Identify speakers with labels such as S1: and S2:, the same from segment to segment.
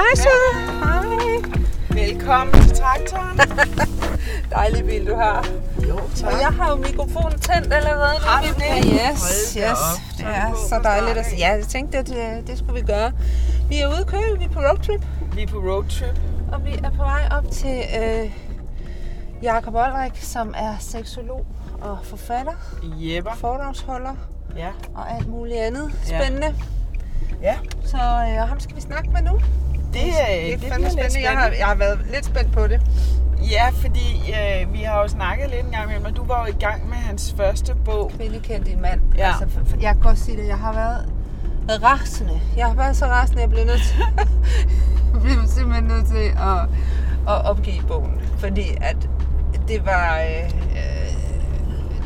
S1: Hej så. Hej.
S2: Velkommen til traktoren.
S1: Dejlig bil, du har.
S2: Jo,
S1: Og jeg har jo mikrofonen tændt allerede.
S2: Har du det?
S1: Ja, yes, yes. Det
S2: er
S1: så dejligt. At,
S2: af.
S1: ja, jeg tænkte, at det, det skulle vi gøre. Vi er ude at køre, vi er på roadtrip,
S2: Vi er på roadtrip.
S1: og vi er på vej op til øh, Jakob Olrik, som er seksolog og forfatter,
S2: Jepper.
S1: foredragsholder
S2: Ja.
S1: og alt muligt andet
S2: Ja.
S1: spændende.
S2: Ja.
S1: Så øh, ham skal vi snakke med nu.
S2: Det,
S1: det
S2: er,
S1: er
S2: det,
S1: fandme
S2: lidt
S1: spændende. Jeg har,
S2: spændende.
S1: jeg har været lidt spændt på det.
S2: Ja, fordi øh, vi har jo snakket lidt en gang imellem, og du var jo i gang med hans første bog.
S1: Kvinde kendte din mand.
S2: Ja.
S1: Altså, for, for, jeg kan godt sige det, jeg har været rasende. Jeg har været så rasende, jeg blev nødt til, jeg blev simpelthen nødt til at, at opgive bogen. Fordi at det var, øh, øh,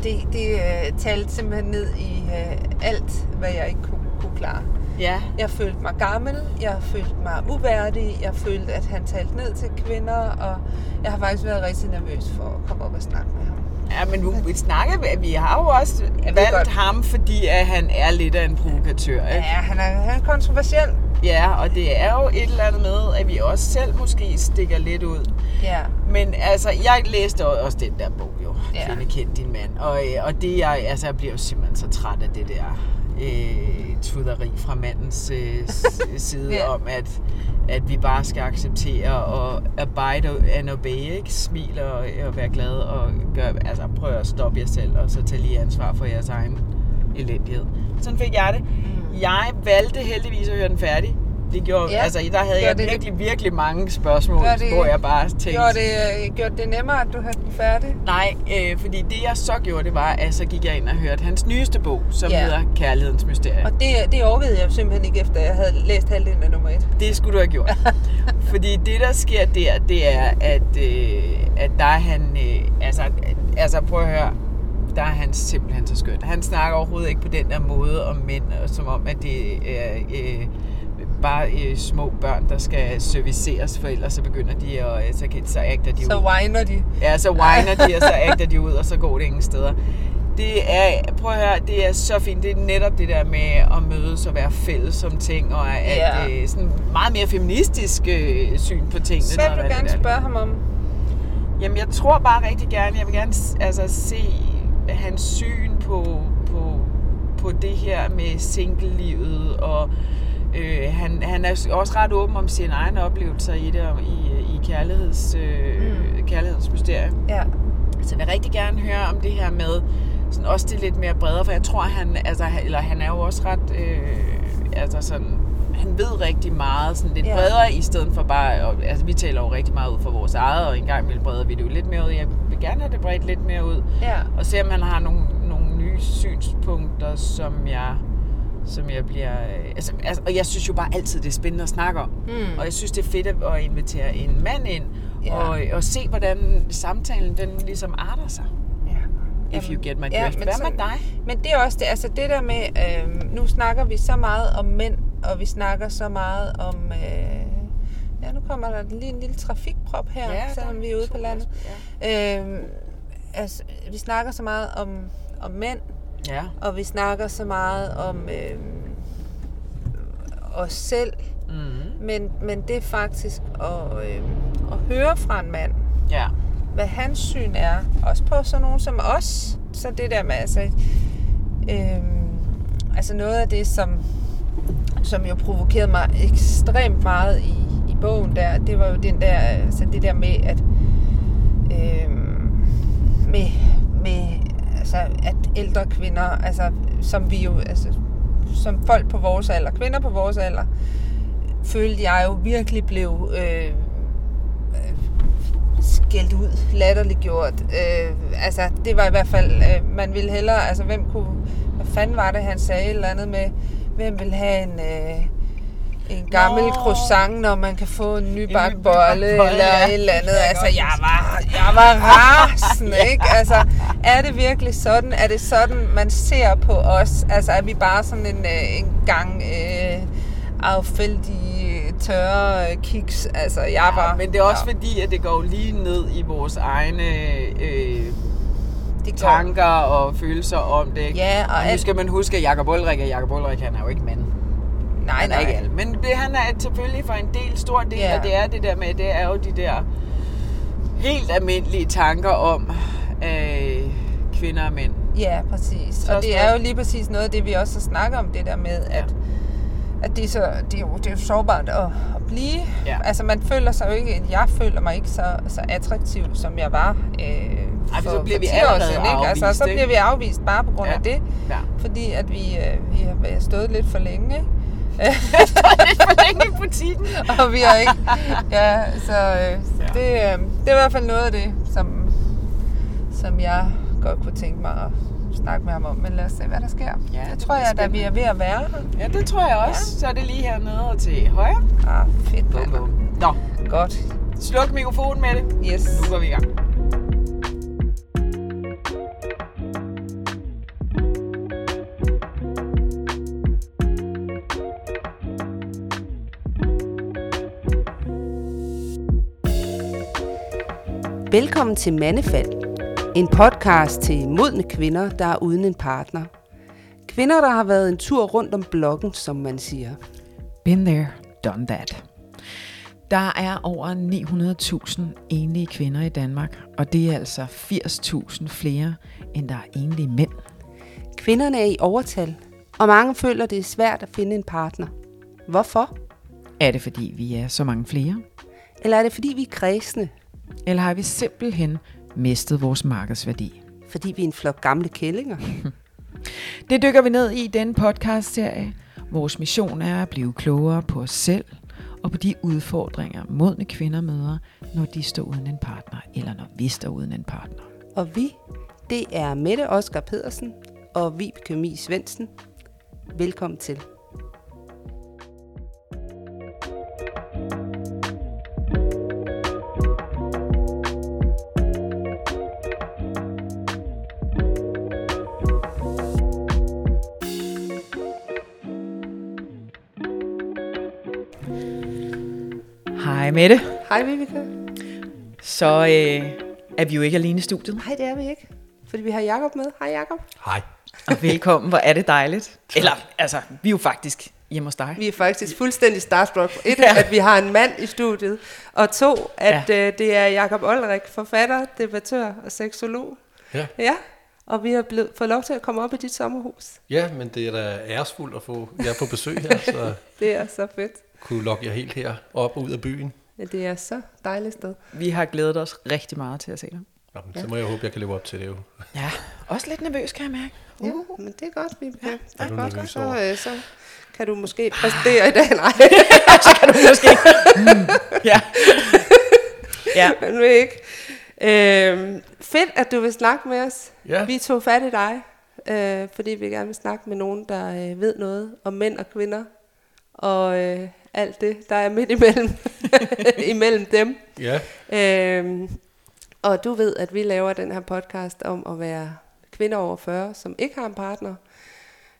S1: det, det øh, talte simpelthen ned i øh, alt, hvad jeg ikke kunne, kunne klare.
S2: Ja.
S1: Jeg følte mig gammel, jeg følte mig uværdig, jeg følte, at han talte ned til kvinder, og jeg har faktisk været rigtig nervøs for at komme op og snakke med ham.
S2: Ja, men nu, vi snakker, vi har jo også
S1: ved
S2: valgt
S1: godt.
S2: ham, fordi at han er lidt af en provokatør.
S1: Ja,
S2: Ikke?
S1: han er, han er kontroversiel.
S2: Ja, og det er jo et eller andet med, at vi også selv måske stikker lidt ud.
S1: Ja.
S2: Men altså, jeg læste også den der bog
S1: Ja.
S2: Kvinde kendt din mand. Og, øh, og det, jeg, altså, jeg bliver jo simpelthen så træt af det der øh, tuderi fra mandens øh, side
S1: ja.
S2: om, at, at vi bare skal acceptere og abide and obey, ikke? Smil og, og være glad og gør, altså, prøv at stoppe jer selv, og så tage lige ansvar for jeres egen elendighed. Sådan fik jeg det.
S1: Mm.
S2: Jeg valgte heldigvis at høre den færdig. Det gjorde,
S1: Ja.
S2: altså, der havde
S1: Gør
S2: jeg
S1: det-
S2: virkelig, virkelig mange spørgsmål,
S1: Gør det-
S2: hvor jeg bare tænkte...
S1: Gjorde det, øh, gjorde det nemmere, at du havde den færdig?
S2: Nej, øh, fordi det jeg så gjorde, det var, at så gik jeg ind og hørte hans nyeste bog, som
S1: Ja.
S2: hedder Kærlighedens Mysterie.
S1: Og det, det orkede jeg simpelthen ikke efter, jeg havde læst halvdelen af nummer et.
S2: Det skulle du have gjort. fordi det, der sker der, det er, at, øh, at der er han... Øh, altså, altså, prøv at høre. Der er han simpelthen så skøn. Han snakker overhovedet ikke på den der måde om mænd, som om, at det er øh, bare øh, små børn, der skal serviceres, for ellers så begynder de at... øh, Så, kan- så agter de
S1: Så
S2: ud.
S1: whiner de.
S2: Ja, så whiner de, og så agter de ud, og så går det ingen steder. Det er, prøv at høre, det er så fint. Det er netop det der med at mødes og være fælles om ting, og at yeah. sådan meget mere feministisk øh, syn på tingene.
S1: Så vil du
S2: er
S1: gerne spørge ham om.
S2: Jamen, jeg tror bare rigtig gerne, jeg vil gerne altså, se hans syn på, på, på det her med single-livet, og øh, han, han er også ret åben om sine egne oplevelser i det, og i, i kærligheds, øh,
S1: Mm.
S2: mm. kærlighedens mysterie.
S1: Ja.
S2: Så jeg vil rigtig gerne høre om det her med sådan også det lidt mere bredere, for jeg tror, han, altså, eller han er jo også ret, øh, altså sådan, han ved rigtig meget, sådan lidt
S1: Ja.
S2: ja. bredere, i stedet for bare, og, altså vi taler jo rigtig meget ud for vores eget, og en gang imellem breder vi det jo lidt mere ud. Jeg vil gerne have det bredt lidt mere ud,
S1: Ja.
S2: og se om han har nogle, nogle nye synspunkter, som jeg, som jeg bliver, øh, altså, altså, og jeg synes jo bare altid, det er spændende at snakke om.
S1: Mm.
S2: Og jeg synes, det er fedt at invitere en mand ind,
S1: Ja.
S2: og, og se, hvordan samtalen den ligesom arter sig.
S1: ja.
S2: If you get my
S1: ja,
S2: drift.
S1: men
S2: Hvad med dig?
S1: Men det er også det, altså det der med, øh, nu snakker vi så meget om mænd, og vi snakker så meget om, øh, ja nu kommer der lige en lille trafikprop her, ja, selvom vi er ude på landet.
S2: Ja.
S1: Øh, altså, vi snakker så meget om, om mænd,
S2: ja.
S1: og vi snakker så meget om øh, os selv,
S2: Mm-hmm.
S1: men, men det er faktisk at, øh, at høre fra en mand,
S2: Ja.
S1: hvad hans syn er, også på sådan nogen som os. Så det der med, altså, øhm, altså noget af det, som, som jo provokerede mig ekstremt meget i, i bogen der, det var jo den der, altså det der med, at øhm, med, med altså, at ældre kvinder, altså, som vi jo, altså, som folk på vores alder, kvinder på vores alder, følte jeg jo virkelig blev øh, øh skældt ud, latterliggjort. Øh, altså, det var i hvert fald, øh, man ville hellere, altså, hvem kunne, hvad fanden var det, han sagde, et eller andet med, hvem vil have en, øh, en gammel
S2: Nå.
S1: croissant, når man kan få en nybagt bolle, eller
S2: ja.
S1: et eller andet.
S2: Jeg
S1: Altså, jeg var, jeg var rasende, ikke? Altså, er det virkelig sådan? Er det sådan, man ser på os? Altså, er vi bare sådan en, øh, en gang øh, affældige, tørre øh, kiks? Altså, jeg var...
S2: Ja, men det er også
S1: ja,
S2: fordi, at det går lige ned i vores egne øh,
S1: det
S2: tanker og følelser om det. Ikke?
S1: Ja, og
S2: nu skal man huske, at Jacob Ulrik er Jacob Ulrik, han er jo ikke mand.
S1: Nej, nej.
S2: ikke alt. Men det, han er selvfølgelig for en del, stor del,
S1: Ja.
S2: og det er det der med, det er jo de der helt almindelige tanker om øh, kvinder og mænd.
S1: Ja, præcis.
S2: Så
S1: og det er jo lige præcis noget af det, vi også har snakket om, det der med, at, at det, er så, det, er jo, det er jo sårbart at, at blive.
S2: Ja.
S1: Altså man føler sig jo ikke, jeg føler mig ikke så, så attraktiv, som jeg var øh,
S2: Ej,
S1: for,
S2: så bliver
S1: for
S2: vi
S1: 10 år
S2: allerede
S1: siden. Ikke? Altså, så
S2: ikke?
S1: bliver vi afvist bare på grund
S2: Ja.
S1: af det,
S2: Ja.
S1: fordi at vi, øh, vi har stået lidt for længe. Ikke?
S2: Lidt for længe i butikken.
S1: og vi har ikke... Ja, så, øh, det, øh, det er i hvert fald noget af det, som, som jeg godt kunne tænke mig at snakke med ham om. Men lad os se, hvad der sker.
S2: Ja,
S1: det
S2: det
S1: tror jeg, at vi er ved at være her.
S2: Ja, det tror jeg også.
S1: Ja.
S2: Så er det lige hernede og til højre.
S1: Ah, fedt,
S2: Bum, bum. Nå,
S1: Godt.
S2: sluk mikrofonen med det.
S1: Yes.
S2: Nu går vi i gang.
S3: Velkommen til Mandefald, en podcast til modne kvinder, der er uden en partner. Kvinder, der har været en tur rundt om blokken, som man siger.
S2: Been there, done that. Der er over 900.000 enlige kvinder i Danmark, og det er altså 80.000 flere, end der er enlige mænd.
S3: Kvinderne er i overtal, og mange føler, det er svært at finde en partner. Hvorfor?
S2: Er det fordi, vi er så mange flere?
S3: Eller er det fordi, vi er kredsende?
S2: Eller har vi simpelthen mistet vores markedsværdi?
S3: Fordi vi er en flok gamle kællinger?
S2: Det dykker vi ned i i denne podcast-serie. Vores mission er at blive klogere på os selv og på de udfordringer, modne kvinder møder, når de står uden en partner, eller når vi står uden en partner.
S3: Og vi, det er Mette Oskar Pedersen og Vibeke Mie Svendsen. Velkommen til.
S2: Mette.
S3: Hej Vibeke.
S2: Så øh, er vi jo ikke alene i studiet.
S3: Nej, det er vi ikke. Fordi vi har Jakob med. Hej Jakob.
S4: Hej.
S2: Og velkommen, hvor er det dejligt. Eller, altså, vi er jo faktisk hjemme hos dig.
S3: Vi er faktisk fuldstændig starstruck. Et,
S2: Ja.
S3: ja. at vi har en mand i studiet, og to, at ja. øh, det er Jakob Olrik, forfatter, debattør og seksolog.
S4: Ja.
S3: Ja, og vi har blevet, fået lov til at komme op i dit sommerhus.
S4: ja, men det er da æresfuldt at få jer på besøg her, så
S3: Det er så fedt.
S4: kunne lokke jer helt her op og ud af byen.
S3: Ja, det er så dejligt sted.
S2: Vi har glædet os rigtig meget til at se dig.
S4: Nå, men så må jeg håbe, jeg kan leve op til det jo.
S2: Ja, også lidt nervøs, kan jeg mærke.
S3: Ja, men det er godt, vi ja, det
S4: Er
S3: er godt. Så, øh, så kan du måske præstere i dag. Nej,
S2: kan du måske. Mm, ja. ja.
S3: men vil ikke. Øh, fedt, at du vil snakke med os.
S4: Ja.
S3: Vi tog fat i dig, øh, fordi vi gerne vil snakke med nogen, der øh, ved noget om mænd og kvinder. Og øh, alt det, der er midt imellem, imellem dem.
S4: Ja,
S3: Øh, og du ved, at vi laver den her podcast om at være kvinder over 40, som ikke har en partner.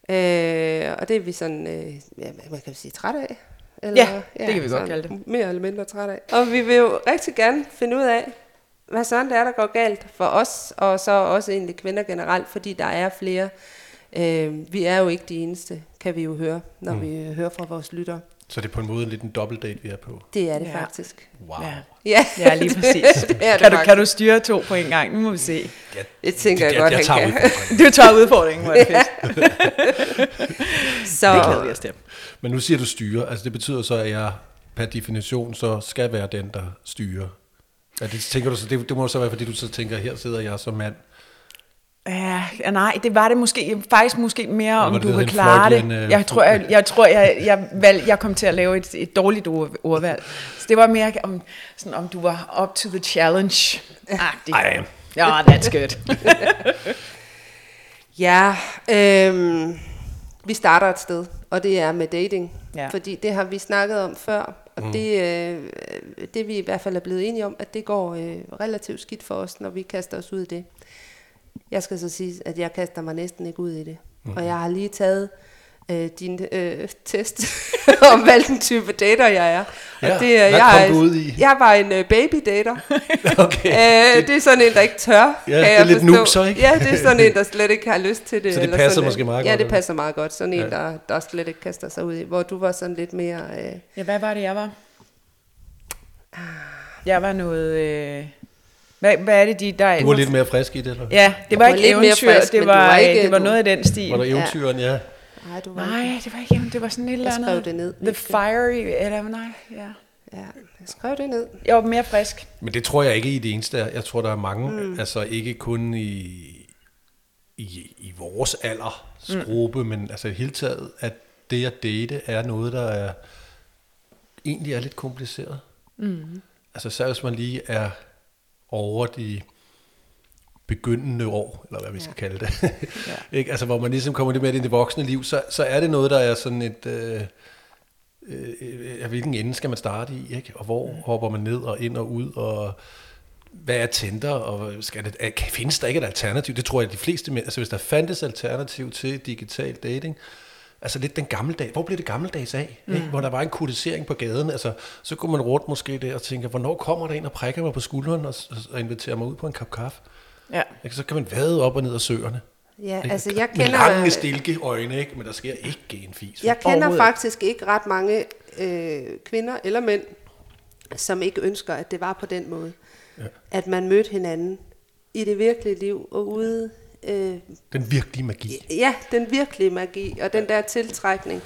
S3: Øh, og det er vi sådan, øh, ja, man kan sige, træt af.
S2: Ja, det kan vi godt kalde det.
S3: Mere eller mindre træt af. Og vi vil jo rigtig gerne finde ud af, hvad sådan det er, der går galt for os, og så også egentlig kvinder generelt, fordi der er flere. Øh, vi er jo ikke de eneste, kan vi jo høre, når mm. vi hører fra vores lytter.
S4: så det er på en måde lidt en dobbeltdate, vi er på.
S3: Det er det
S2: Ja.
S3: faktisk.
S4: Wow.
S2: Ja.
S3: Ja,
S2: Ja, lige præcis.
S3: det er det
S2: kan, du,
S3: faktisk.
S2: kan du styre to på en gang? Nu må vi se.
S3: Det tænker jeg,
S4: jeg,
S3: godt,
S4: jeg,
S3: han
S4: tager
S3: kan.
S4: udfordringen.
S2: Du tager udfordringen, hvor det fedt.
S3: Så,
S2: Det glæder vi os til.
S4: Men nu siger du styre, altså det betyder så, at jeg per definition så skal være den, der styrer. Ja, det, tænker du så, det, det må så være, fordi du så tænker, her sidder jeg som mand.
S2: Ja, ja, nej, det var det måske, faktisk måske mere, om du vil klare det.
S4: Øh,
S2: Jeg tror, jeg, jeg, tror, jeg, jeg, valg, jeg kom til at lave et, et dårligt ord, ordvalg. Så det var mere, om, sådan, om du var up to the challenge.
S4: I am.
S2: Ja, that's good.
S3: ja, øhm, vi starter et sted, og det er med dating.
S2: Ja.
S3: Fordi det har vi snakket om før, og mm. det, øh, det vi i hvert fald er blevet enige om, at det går øh, relativt skidt for os, når vi kaster os ud i det. Jeg skal så sige, at jeg kaster mig næsten ikke ud i det. Mm. Og jeg har lige taget øh, din øh, test om, hvilken type dater jeg er. Og
S4: Ja,
S3: det, er-
S4: hvad
S3: jeg,
S4: kom
S3: er-
S4: du ud i?
S3: Jeg var en øh, baby dater.
S4: Okay.
S3: øh, det er sådan en, der ikke tør,
S4: Ja,
S3: kan
S4: det er
S3: jeg
S4: lidt
S3: forstå.
S4: nuser, ikke?
S3: Ja, det er sådan en, der slet ikke har lyst til det.
S4: Så det
S3: eller
S4: passer
S3: sådan,
S4: måske meget
S3: Ja,
S4: godt,
S3: det
S4: eller?
S3: passer meget godt. Sådan en,
S4: Ja.
S3: der, der slet ikke kaster sig ud i. Hvor du var sådan lidt mere... Øh,
S2: Ja, hvad var det, jeg var? Jeg var noget... Øh... Hvad, hvad er det, de der...
S4: Du var lidt mere frisk i det, eller?
S2: Ja, det var
S3: var
S2: ikke
S3: lidt mere
S2: eventyr,
S3: frisk,
S2: det, var,
S3: du var ikke-
S2: det var noget af den stil.
S4: Var der eventyren, ja.
S3: nej, du var
S2: Nej,
S3: ikke...
S2: det var ikke eventyr, det var sådan et eller
S3: Jeg
S2: andet.
S3: skrev det ned.
S2: The Fiery, eller nej, ja.
S3: Ja, jeg skrev det ned.
S2: Jeg var mere frisk.
S4: Men det tror jeg ikke I er det eneste. Jeg tror, der er mange, mm. altså ikke kun i, i, i vores aldersgruppe, mm. men altså i hele taget, at det at date er noget, der er egentlig er lidt kompliceret. Mm. Altså selv hvis man lige er over de begyndende år, eller hvad vi skal ja. kalde det. ja. ikke? Altså hvor man ligesom kommer lidt mere ind i det voksne liv, så, så er det noget, der er sådan et... Øh, øh, hvilken ende skal man starte i, ikke? og hvor hopper man ned og ind og ud, og hvad er Tinder, og skal det, kan, findes der ikke et alternativ? Det tror jeg, de fleste, men- altså hvis der fandtes alternativ til digital dating, altså lidt den gammeldag, hvor blev det gammeldags af? Mm. Ikke? Hvor der var en kutisering på gaden, altså så kunne man rundt måske der og tænke, hvornår kommer der en og prikker mig på skulderen og, og inviterer mig ud på en kop kaffe?
S2: Ja.
S4: Ikke? Så kan man vade op og ned af søerne.
S3: Ja,
S4: Ikke?
S3: altså jeg
S4: Med
S3: kender...
S4: lange, stilke øjne, ikke? men der sker ikke en fis.
S3: Jeg kender faktisk ikke ret mange øh, kvinder eller mænd, som ikke ønsker, at det var på den måde. Ja. At man mødte hinanden i det virkelige liv og ude... Øh,
S4: Den virkelige magi.
S3: ja, den virkelige magi og den der tiltrækning,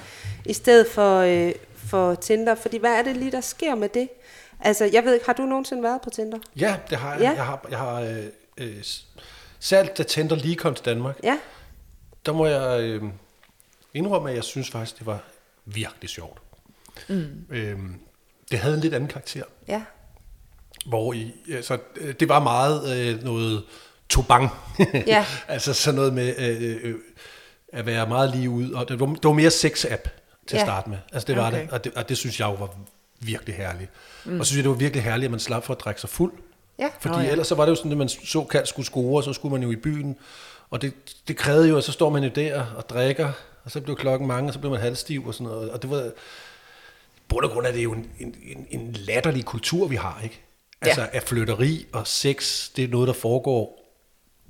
S3: i stedet for, øh, for Tinder. Fordi hvad er det lige, der sker med det? Altså, jeg ved ikke, har du nogensinde været på Tinder?
S4: Ja, det har jeg.
S3: Ja.
S4: Jeg har, jeg har øh, øh, s- selv da Tinder lige kom til Danmark,
S3: Ja,
S4: der må jeg øh, indrømme, at jeg synes faktisk, det var virkelig sjovt. Mm. Øh, det havde en lidt anden karakter,
S3: ja,
S4: hvor i, altså, det var meget øh, noget tobang.
S3: Ja.
S4: altså sådan noget med øh, øh, at være meget lige ud, og det var, det var mere sex-app til at
S3: Ja.
S4: starte med. Altså det var
S2: Okay.
S4: det, og det, og det synes jeg jo var virkelig herligt. Mm. Og så synes jeg, det var virkelig herligt, at man slap for at drikke sig fuld.
S3: ja.
S4: Fordi oh,
S2: ja.
S4: ellers så var det jo sådan, at man såkaldt skulle score, og så skulle man jo i byen. Og det, det krævede jo, at så står man jo der og drikker, og så blev klokken mange, og så blev man halvstiv og sådan noget. Og det var, bund og grund er det jo en, en, en, en latterlig kultur, vi har, ikke? Altså,
S2: Ja.
S4: at flytteri og sex, det er noget, der foregår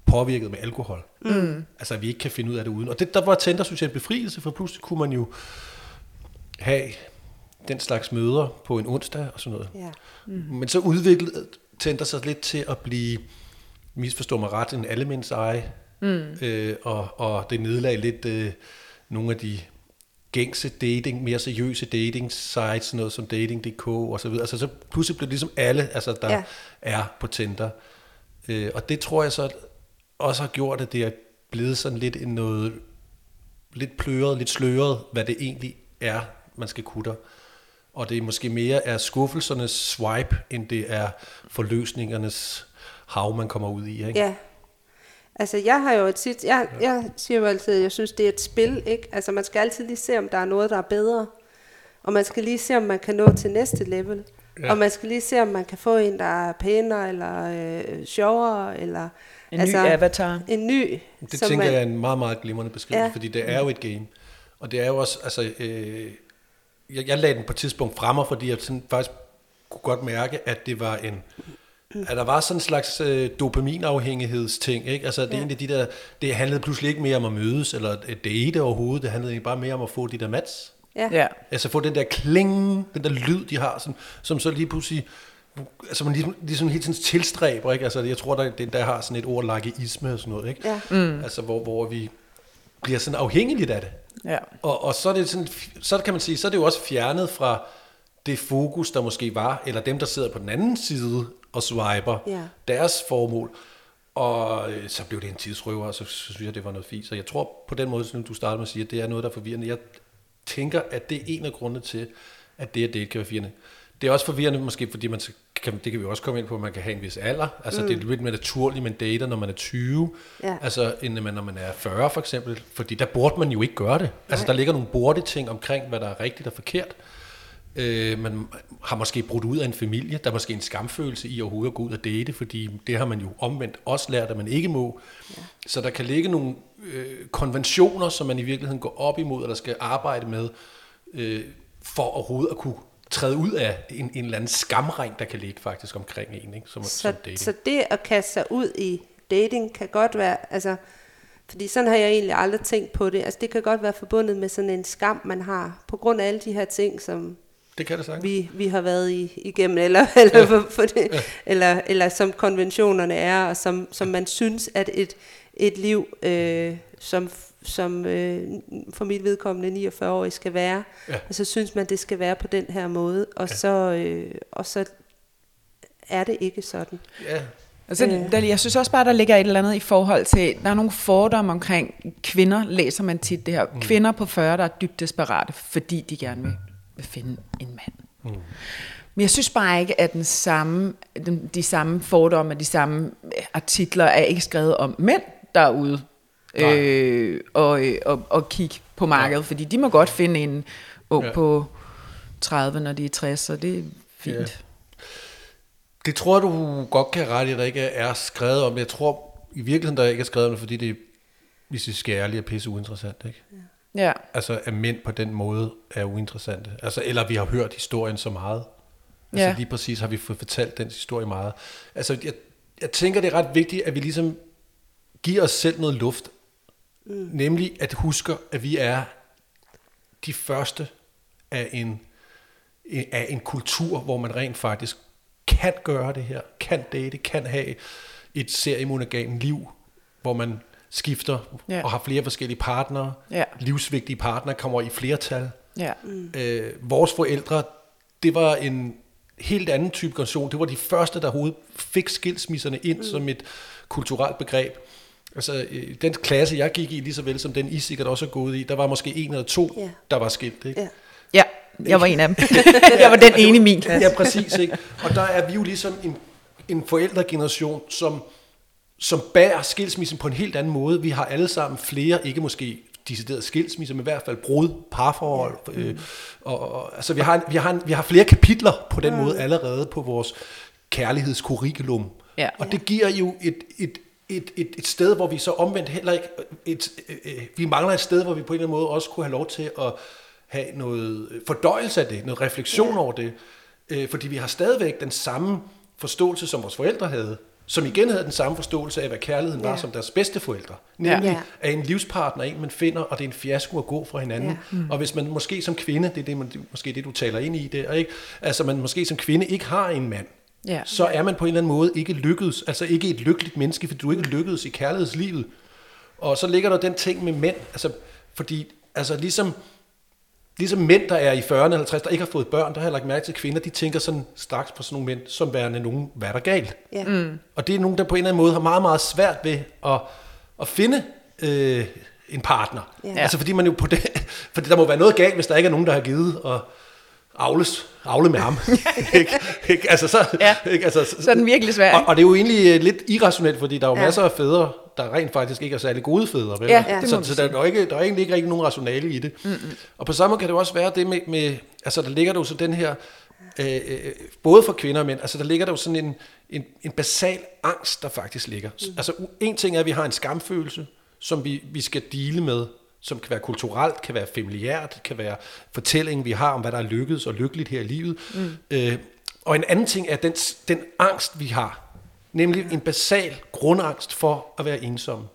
S4: påvirket med alkohol. Mm. Altså, at vi ikke kan finde ud af det uden. Og det, der var Tinder, synes jeg, en befrielse, for pludselig kunne man jo have den slags møder på en onsdag og sådan noget.
S3: ja.
S4: Men så udviklede Tinder sig lidt til at blive, misforstå mig ret, en allemands eje. Mm. Øh, og, og det nedlag lidt øh, nogle af de gængse dating, mere seriøse dating sites, sådan noget som dating.dk og så videre. Altså så pludselig blev det ligesom alle, altså der
S3: ja.
S4: er på Tinder. Øh, og det tror jeg så også har gjort, at det er blevet sådan lidt en noget, lidt pløret, lidt sløret, hvad det egentlig er, man skal kutter. Og det er måske mere er skuffelsernes swipe, end det er forløsningernes hav, man kommer ud i. Ikke?
S3: Ja. Altså, jeg har jo tit, jeg, jeg siger jo altid, at jeg synes, det er et spil, ikke? Altså, man skal altid lige se, om der er noget, der er bedre. Og man skal lige se, om man kan nå til næste level. Ja. Og man skal lige se, om man kan få en, der er pænere, eller øh, sjovere, eller...
S2: En ny avatar.
S3: En ny.
S4: Det tænker
S3: man,
S4: jeg er en meget, meget glimrende beskrivelse,
S3: Ja.
S4: fordi det er jo et game. Og det er jo også, altså, øh, jeg, jeg lagde den på et tidspunkt fremme, fordi jeg sådan faktisk kunne godt mærke, at det var en, at der var sådan en slags øh, dopaminafhængighedsting, ikke? Altså, det,
S3: Ja.
S4: egentlig de der, det handlede pludselig ikke mere om at mødes, eller at date overhovedet, det handlede egentlig bare mere om at få de der mats.
S3: Ja.
S2: Ja.
S4: Altså få den der kling, den der lyd, de har, som, som så lige pludselig, altså man ligesom, ligesom helt sådan tilstræber, ikke? Altså jeg tror, der, det, der har sådan et ord, lageisme og sådan noget, ikke?
S3: Ja.
S4: Mm. Altså hvor, hvor vi bliver sådan afhængigt af det.
S2: Ja.
S4: Og, og så er det sådan, så kan man sige, så er det jo også fjernet fra det fokus, der måske var, eller dem, der sidder på den anden side og swiper
S3: Ja.
S4: deres formål. Og øh, så blev det en tidsrøver, og så, så synes jeg, det var noget fint. Så jeg tror på den måde, som du startede med at sige, at det er noget, der er forvirrende. Jeg tænker, at det er en af grundene til, at det at date kan være forvirrende. Det er også forvirrende måske, fordi man kan, det kan vi også komme ind på, at man kan have en vis alder. Altså mm. det er lidt mere naturligt, man dater, når man er 20,
S3: Ja.
S4: altså end når man er 40 for eksempel. Fordi der burde man jo ikke gøre det. Altså der ligger nogle burde ting omkring, hvad der er rigtigt og forkert. Øh, man har måske brudt ud af en familie. Der er måske en skamfølelse i overhovedet at gå ud og date, fordi det har man jo omvendt også lært, at man ikke må. Ja. Så der kan ligge nogle øh, konventioner, som man i virkeligheden går op imod, eller skal arbejde med, øh, for overhovedet at kunne træde ud af en, en eller anden skamring, der kan ligge faktisk omkring en, ikke? Som,
S3: Så,
S4: som dating.
S3: så det at kaste sig ud i dating kan godt være, altså, fordi sådan har jeg egentlig aldrig tænkt på det. Altså det kan godt være forbundet med sådan en skam, man har, på grund af alle de her ting, som
S4: det kan det sagtens.
S3: vi, vi har været i, igennem, eller, eller, for, for det, eller, eller som konventionerne er, og som, som man synes, at et, et liv, øh, som, som øh, for mit vedkommende 49 år skal være,
S4: Ja.
S3: og så synes man, det skal være på den her måde, og,
S4: Ja.
S3: så, øh, og så er det ikke sådan.
S4: Ja,
S2: Altså,
S3: Øh.
S2: der, jeg synes også bare, der ligger et eller andet i forhold til, der er nogle fordomme omkring kvinder, læser man tit det her. Mm. Kvinder på 40, der er dybt desperate, fordi de gerne vil, vil finde en mand. Mm. Men jeg synes bare ikke, at den samme, den, de samme fordomme, de samme øh, artikler er ikke skrevet om mænd derude
S4: Nej.
S2: øh, og, øh, og, og kigge på markedet, fordi de må godt finde en ung
S4: Ja.
S2: ja. på 30, når de er 60, så det er fint.
S4: Ja. Det tror jeg, du godt kan rette, at der ikke er skrevet om. Jeg tror i virkeligheden, der ikke er skrevet om det, fordi det, hvis vi skal ærlige, er pisse uinteressant. Ikke?
S2: Ja.
S4: Altså, at mænd på den måde er uinteressante. Altså, eller vi har hørt historien så meget. Altså,
S2: Ja.
S4: lige præcis har vi fået fortalt den historie meget. Altså, jeg, jeg tænker, det er ret vigtigt, at vi ligesom giver os selv noget luft. Mm. Nemlig at huske, at vi er de første af en, af en kultur, hvor man rent faktisk kan gøre det her, kan date, kan have et seriemonogam liv, hvor man skifter
S2: Ja.
S4: og har flere forskellige partnere,
S2: Ja.
S4: livsvigtige partnere kommer i flertal.
S2: Ja.
S4: Øh, vores forældre, det var en helt anden type generation. Det var de første, der overhovedet fik skilsmisserne ind mm. som et kulturelt begreb. Altså, øh, den klasse, jeg gik i, lige så vel som den, I sikkert også er gået i, der var måske en eller to,
S3: Ja.
S4: der var skilt. Ikke?
S3: Ja.
S2: Ja, jeg var en af dem. jeg var den ene i min klasse.
S4: Ja, præcis. Ikke? Og der er vi jo ligesom en, en forældregeneration, som, som bærer skilsmissen på en helt anden måde. Vi har alle sammen flere, ikke måske decideret skilsmisse, men i hvert fald brud, parforhold. Øh, og, og, altså, vi, har, en- vi, har en, vi har flere kapitler på den måde allerede på vores kærlighedskurrikulum.
S2: Ja.
S4: Og det giver jo et, et, et, et, et sted, hvor vi så omvendt heller ikke... Et, øh, øh, vi mangler et sted, hvor vi på en eller anden måde også kunne have lov til at have noget fordøjelse af det, noget refleksion ja. over det. Øh, fordi vi har stadigvæk den samme forståelse, som vores forældre havde, som igen havde den samme forståelse af, hvad kærligheden var
S3: Ja.
S4: som deres bedste forældre. Nemlig,
S3: Ja.
S4: at en livspartner er en, man finder, og det er en fiasko at gå fra hinanden. Ja. Mm. Og hvis man måske som kvinde, det er det, man, måske det, du taler ind i der, ikke? altså man måske som kvinde ikke har en mand,
S2: Ja.
S4: så er man på en eller anden måde ikke lykkedes, altså ikke et lykkeligt menneske, fordi du ikke lykkedes i kærlighedslivet. Og så ligger der den ting med mænd, altså fordi, altså ligesom, ligesom mænd, der er i 40'erne eller 50, der ikke har fået børn, der har jeg lagt mærke til kvinder, de tænker sådan straks på sådan nogle mænd, som værende nogen, hvad er der galt?
S3: Ja. Mm.
S4: Og det er nogen, der på en eller anden måde har meget, meget svært ved at, at finde øh, en partner.
S3: Ja.
S4: Altså fordi man jo på det, fordi der må være noget galt, hvis der ikke er nogen, der har givet at avles, avle med ham. ikke? Ikke? Altså, så,
S2: Ja.
S4: ikke? Altså, så,
S2: Så er den virkelig svær,
S4: Og, og det er jo egentlig øh, lidt irrationelt, fordi der er jo
S3: ja.
S4: masser af fædre, der rent faktisk ikke er særlig gode fædre. Vel?
S2: Ja, det må
S4: så, så der, er jo ikke, der er egentlig ikke rigtig nogen rationale i det. Mm-hmm. Og på samme måde kan det også være det med, med altså der ligger der jo så den her, øh, øh, både for kvinder og mænd, altså der ligger der jo sådan en, en, en basal angst, der faktisk ligger. Mm. Altså en ting er, at vi har en skamfølelse, som vi, vi skal dele med, som kan være kulturelt, kan være familiært, kan være fortællingen, vi har om, hvad der er lykkedes og lykkeligt her i livet. Mm. Øh, og en anden ting er den, den angst, vi har. Nemlig en basal grundangst for at være ensom.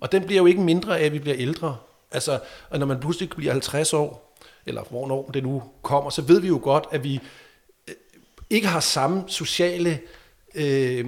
S4: Og den bliver jo ikke mindre af, at vi bliver ældre. Altså, og når man pludselig bliver 50 år, eller hvornår det nu kommer, så ved vi jo godt, at vi øh, ikke har samme sociale øh,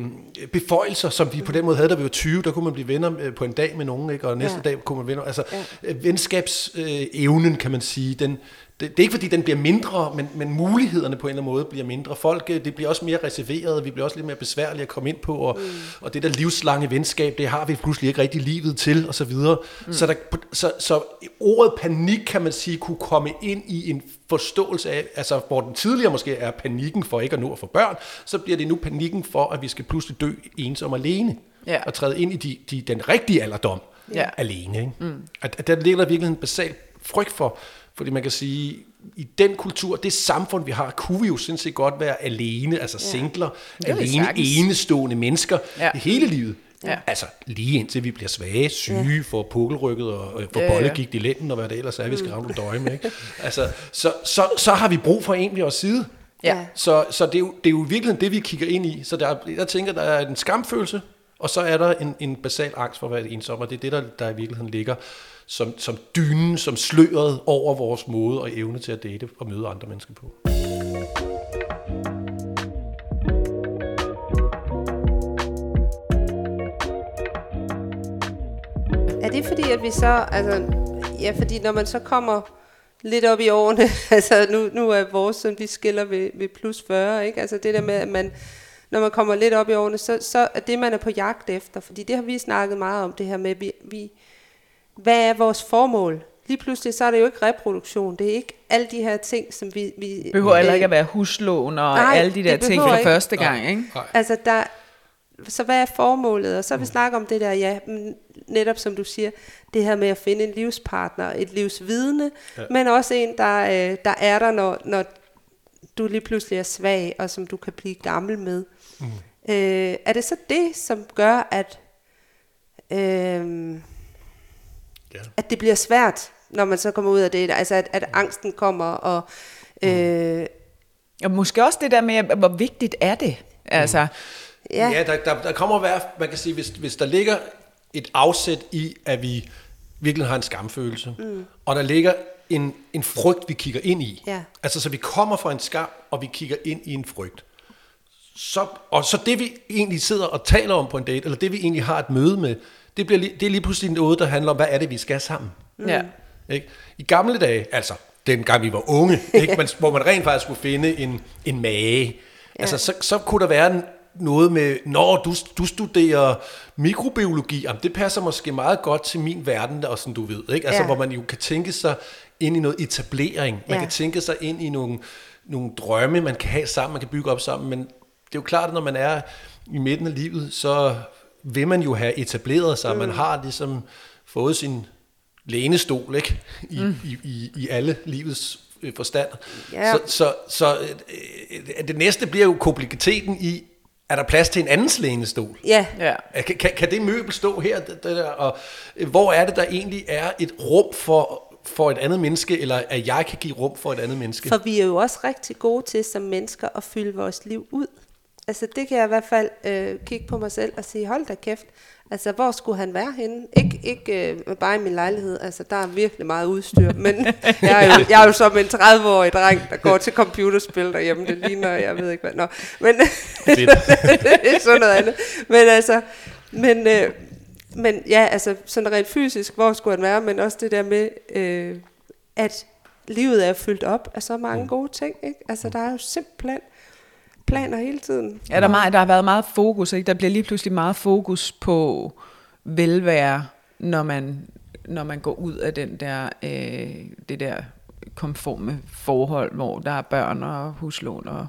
S4: beføjelser, som vi på den måde havde, da vi var 20. Der kunne man blive venner øh, på en dag med nogen, ikke? og næste
S3: Ja.
S4: dag kunne man venner. Altså,
S3: Ja.
S4: ja. venskabsevnen, kan man sige, den, det, det er ikke fordi, den bliver mindre, men, men mulighederne på en eller anden måde bliver mindre. Folk, øh, det bliver også mere reserveret, vi bliver også lidt mere besværlige at komme ind på, og, mm. og det der livslange venskab, det har vi pludselig ikke rigtig livet til, og så videre. Mm. Så, der, så, så ordet panik, kan man sige, kunne komme ind i en forståelse af, altså hvor den tidligere måske er panikken for ikke at nå at få børn, så bliver det nu panikken for, at vi skal pludselig dø ensom alene,
S2: Ja.
S4: og træde ind i de, de, den rigtige alderdom
S2: Ja.
S4: alene. Ikke? Mm. At, at der ligger der virkelig en basal frygt for, fordi man kan sige, i den kultur, det samfund, vi har, kunne vi jo sindssygt godt være alene, altså ja. singler, alene,
S2: sagtens.
S4: enestående mennesker
S2: Ja.
S4: hele livet.
S2: Ja.
S4: Altså lige indtil vi bliver svage, syge, ja. får pukkelrykket og øh, får
S2: Ja,
S4: ja,
S2: ja.
S4: bollegigt i lænden og hvad det ellers er, vi skal ramme døje ikke? Altså, så, så, så har vi brug for en ved vores side.
S2: Ja.
S4: Så, så det, er jo, det er jo i virkeligheden det, vi kigger ind i. Så der, er- jeg tænker, der er en skamfølelse, og så er der en, en basal angst for at være ensom, og det er det, der, der i virkeligheden ligger som, som dynen, som sløret over vores måde og evne til at date og møde andre mennesker på.
S3: Er det fordi, at vi så, altså, ja, fordi når man så kommer lidt op i årene, altså nu, nu er vores søn, vi skiller ved, ved plus 40, ikke? Altså det der med, at man, når man kommer lidt op i årene, så, så er det, man er på jagt efter, fordi det har vi snakket meget om, det her med, vi, vi, hvad er vores formål? Lige pludselig, så er det jo ikke reproduktion, det er ikke alle de her ting, som vi... vi
S2: Det behøver heller ikke at være huslån og
S3: Nej,
S2: alle de der ting for
S3: ikke.
S2: første gang, ikke?
S4: Nej.
S3: Altså, der, så hvad er formålet? Og så vi snakket om det der, ja, mm, netop som du siger, det her med at finde en livspartner, et livsvidne, ja. men også en, der, øh, der er der, når, når du lige pludselig er svag, og som du kan blive gammel med. Mm. Øh, er det så det, som gør, at, øh,
S4: Ja.
S3: at det bliver svært, når man så kommer ud af det? Altså, at, at angsten kommer, og... Øh,
S2: Og måske også det der med, hvor vigtigt er det? Altså,
S3: ja,
S4: Ja, der, der, der kommer at være, man kan sige, hvis, hvis der ligger et afsæt i, at vi virkelig har en skamfølelse, mm. og der ligger en, en frygt, vi kigger ind i.
S3: Ja.
S4: Altså, så vi kommer fra en skam, og vi kigger ind i en frygt. Så, og så det, vi egentlig sidder og taler om på en date, eller det, vi egentlig har et møde med, det, bliver, lige- det er lige pludselig noget, der handler om, hvad er det, vi skal sammen.
S2: ja.
S4: Ikke? I gamle dage, altså dengang vi var unge, ikke? Man, hvor man rent faktisk skulle finde en, en mage, ja. altså, så, så kunne der være en, noget med, når du, du studerer mikrobiologi, jamen, det passer måske meget godt til min verden, og sådan du ved, ikke? Altså,
S3: Ja.
S4: hvor man jo kan tænke sig ind i noget etablering, man
S3: Ja.
S4: kan tænke sig ind i nogle, nogle drømme, man kan have sammen, man kan bygge op sammen, men det er jo klart, at når man er i midten af livet, så vil man jo have etableret sig, mm. man har ligesom fået sin lænestol, ikke? I, mm. i, i, i alle livets øh, forstand.
S3: Ja.
S4: Så, så, så øh, det næste bliver jo komplikiteten i, er der plads til en andens lænestol?
S3: ja,
S2: ja.
S4: Kan, kan, kan det møbel stå her? Det, det der, og øh, hvor er det, der egentlig er et rum for, for et andet menneske, eller at jeg kan give rum for et andet menneske?
S3: For vi er jo også rigtig gode til som mennesker at fylde vores liv ud. Altså det kan jeg i hvert fald øh, kigge på mig selv og sige, hold da kæft, altså hvor skulle han være henne? Ik- ikke øh, bare i min lejlighed, altså der er virkelig meget udstyr, men jeg er jo, jeg er jo som en 30-årig dreng, der går til computerspil derhjemme, det ligner, jeg ved ikke hvad, nå, men det er sådan noget andet. Men altså, men, øh, men ja, altså sådan rent fysisk, hvor skulle han være, men også det der med, øh, at livet er fyldt op af så mange
S4: Mm.
S3: gode ting, ikke? Altså der er jo simpelthen planer hele tiden.
S2: Ja, der, er meget, der har været meget fokus, ikke? Der bliver lige pludselig meget fokus på velvære, når man, når man går ud af den der, øh, det der konforme forhold, hvor der er børn og huslån og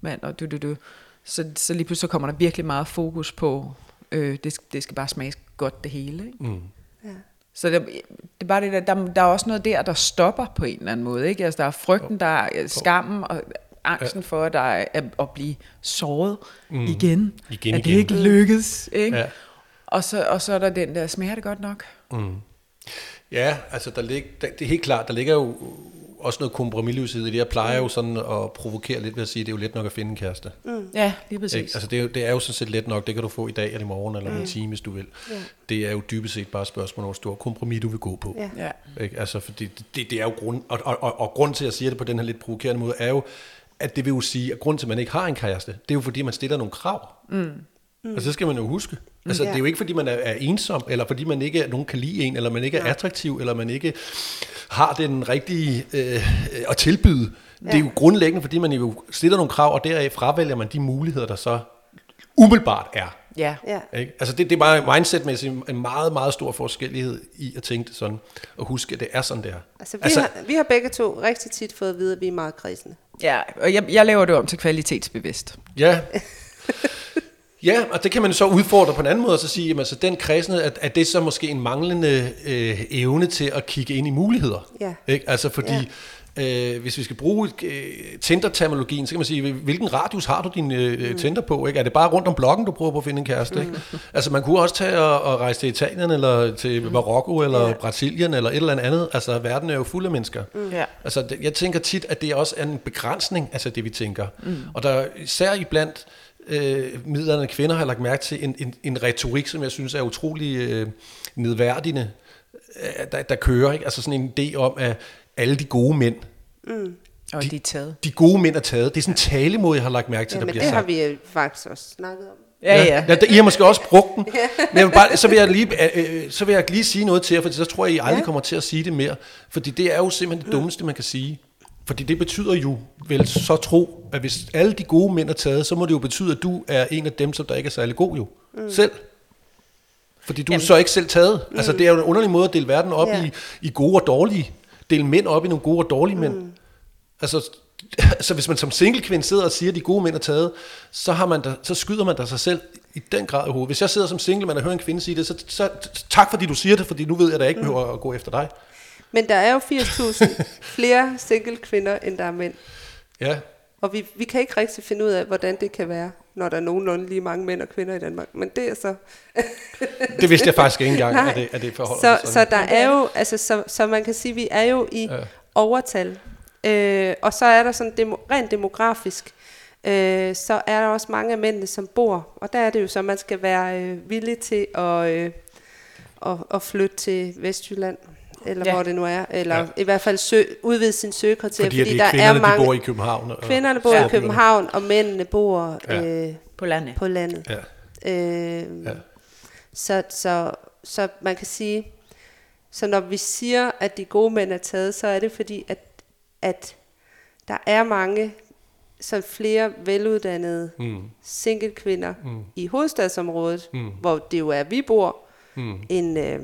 S2: mand og du, du, du. Så, så lige pludselig så kommer der virkelig meget fokus på, øh, det, skal- det skal bare smage godt det hele. Ikke?
S4: Mm.
S3: Ja.
S2: Så det, det er bare det der, der, der er også noget der, der stopper på en eller anden måde. Ikke? Altså, der er frygten, der er øh, skammen og angsten for, at, der er, at, at blive såret mm. igen.
S4: Igen,
S2: at det
S4: igen.
S2: ikke lykkes. Ikke?
S4: Ja.
S2: Og, så, og så er der den der, smager det godt nok?
S4: Mm. Ja, altså der lig, der, det er helt klart, der ligger jo også noget kompromisløshed i det. Jeg plejer jo sådan at provokere lidt ved at sige, at det er jo let nok at finde en kæreste.
S3: Mm.
S2: Ja, lige præcis.
S4: Ikke? Altså det er, jo, det er jo sådan set let nok, det kan du få i dag eller i morgen eller mm. en time, hvis du vil.
S3: Ja.
S4: Det er jo dybest set bare et spørgsmål om, hvor stor kompromis du vil gå på.
S3: Ja.
S2: Ja.
S4: Ikke? Altså, fordi det, det er jo grund, og, og, og, og grund til, at jeg siger det på den her lidt provokerende måde, er jo, at det vil jo sige, at grund til, at man ikke har en kæreste, det er jo fordi, man stiller nogle krav. Mm. Altså, det skal man jo huske. Altså,
S3: Ja.
S4: det er jo ikke, fordi man er, er ensom, eller fordi man ikke nogen kan lide en, eller man ikke er attraktiv, eller man ikke har den rigtige øh, at tilbyde. Ja. Det er jo grundlæggende, fordi man jo stiller nogle krav, og deraf fravælger man de muligheder, der så umiddelbart er.
S2: Ja.
S3: Ja.
S4: Ikke? Altså det, det er bare mindsetmæssigt en meget, meget stor forskellighed i at tænke det sådan, og huske, at det er sådan, der.
S3: Altså, vi, altså, har, vi har begge to rigtig tit fået at vide, at vi er meget kredsende.
S2: ja. Og jeg, jeg laver det om til kvalitetsbevidst.
S4: Ja. Ja, og det kan man så udfordre på en anden måde, og så sige, jamen, altså, den kredsende, at, at det er så måske en manglende øh, evne til at kigge ind i muligheder.
S3: Ja.
S4: Ikke? Altså fordi,
S3: Ja.
S4: Øh, hvis vi skal bruge øh, Tinder-terminologien, så kan man sige, hvilken radius har du din øh, mm. Tinder på? Ikke? Er det bare rundt om blokken, du prøver på at finde en kæreste? Ikke? Mm. Altså man kunne også tage og, og rejse til Italien, eller til mm. Marokko, eller ja. Brasilien, eller et eller andet. Altså verden er jo fuld af mennesker. Mm. Ja. Altså det, jeg tænker tit, at det også er en begrænsning, altså det vi tænker. Mm. Og der især iblandt øh, midlerne kvinder har lagt mærke til en, en, en retorik, som jeg synes er utrolig øh, nedværdigende, øh, der, der kører. Ikke? Altså sådan en idé om, at alle de gode mænd,
S2: mm. Og de, de er taget.
S4: De gode mænd er taget. Det er sådan en talemåde, jeg har lagt mærke til,
S3: ja,
S4: der bliver
S3: det
S4: sagt.
S3: har vi faktisk også snakket om.
S2: Ja, ja.
S4: ja. I har måske også brugt den. Men jeg vil bare, så, vil jeg lige, øh, så vil jeg lige sige noget til jer, for så tror jeg, I aldrig ja. kommer til at sige det mere. Fordi det er jo simpelthen det dummeste, man kan sige. Fordi det betyder jo vel så tro, at hvis alle de gode mænd er taget, så må det jo betyde, at du er en af dem, som der ikke er særlig god jo. Mm. Selv. Fordi du Jamen. er så ikke selv taget. Mm. Altså det er jo en underlig måde at dele verden op ja. i, i gode og dårlige. Dele mænd op i nogle gode og dårlige mænd. Mm. Altså, så hvis man som single kvinde sidder og siger, at de gode mænd er taget, så, har man da, så skyder man da sig selv i den grad i hovedet. Hvis jeg sidder som single mand og hører en kvinde sige det, så, så tak fordi du siger det, fordi nu ved jeg, at jeg ikke mm. behøver at gå efter dig.
S3: Men der er jo 80.000 flere single kvinder, end der er mænd.
S4: Ja.
S3: Og vi, vi kan ikke rigtig finde ud af, hvordan det kan være, når der er nogenlunde lige mange mænd og kvinder i Danmark. Men det er så...
S4: det vidste jeg faktisk ikke engang, at det, at det forholder
S3: så, så der er jo, altså, så, så man kan sige, vi er jo i ja. overtal. Øh, og så er der sådan demo, rent demografisk, øh, så er der også mange af mændene, som bor. Og der er det jo så, at man skal være øh, villig til at, øh, at, at flytte til Vestjylland eller ja. hvor det nu er, eller ja. i hvert fald sø, udvide sin søgekriterie,
S4: fordi, fordi der er mange... de bor i København.
S3: Og, kvinderne bor ja. i København, og mændene bor ja. øh,
S2: på landet.
S3: På landet. Ja. Øh, ja. Så, så, så man kan sige, så når vi siger, at de gode mænd er taget, så er det fordi, at, at der er mange så flere veluddannede mm. single kvinder mm. i hovedstadsområdet, mm. hvor det jo er, vi bor, mm. end, øh,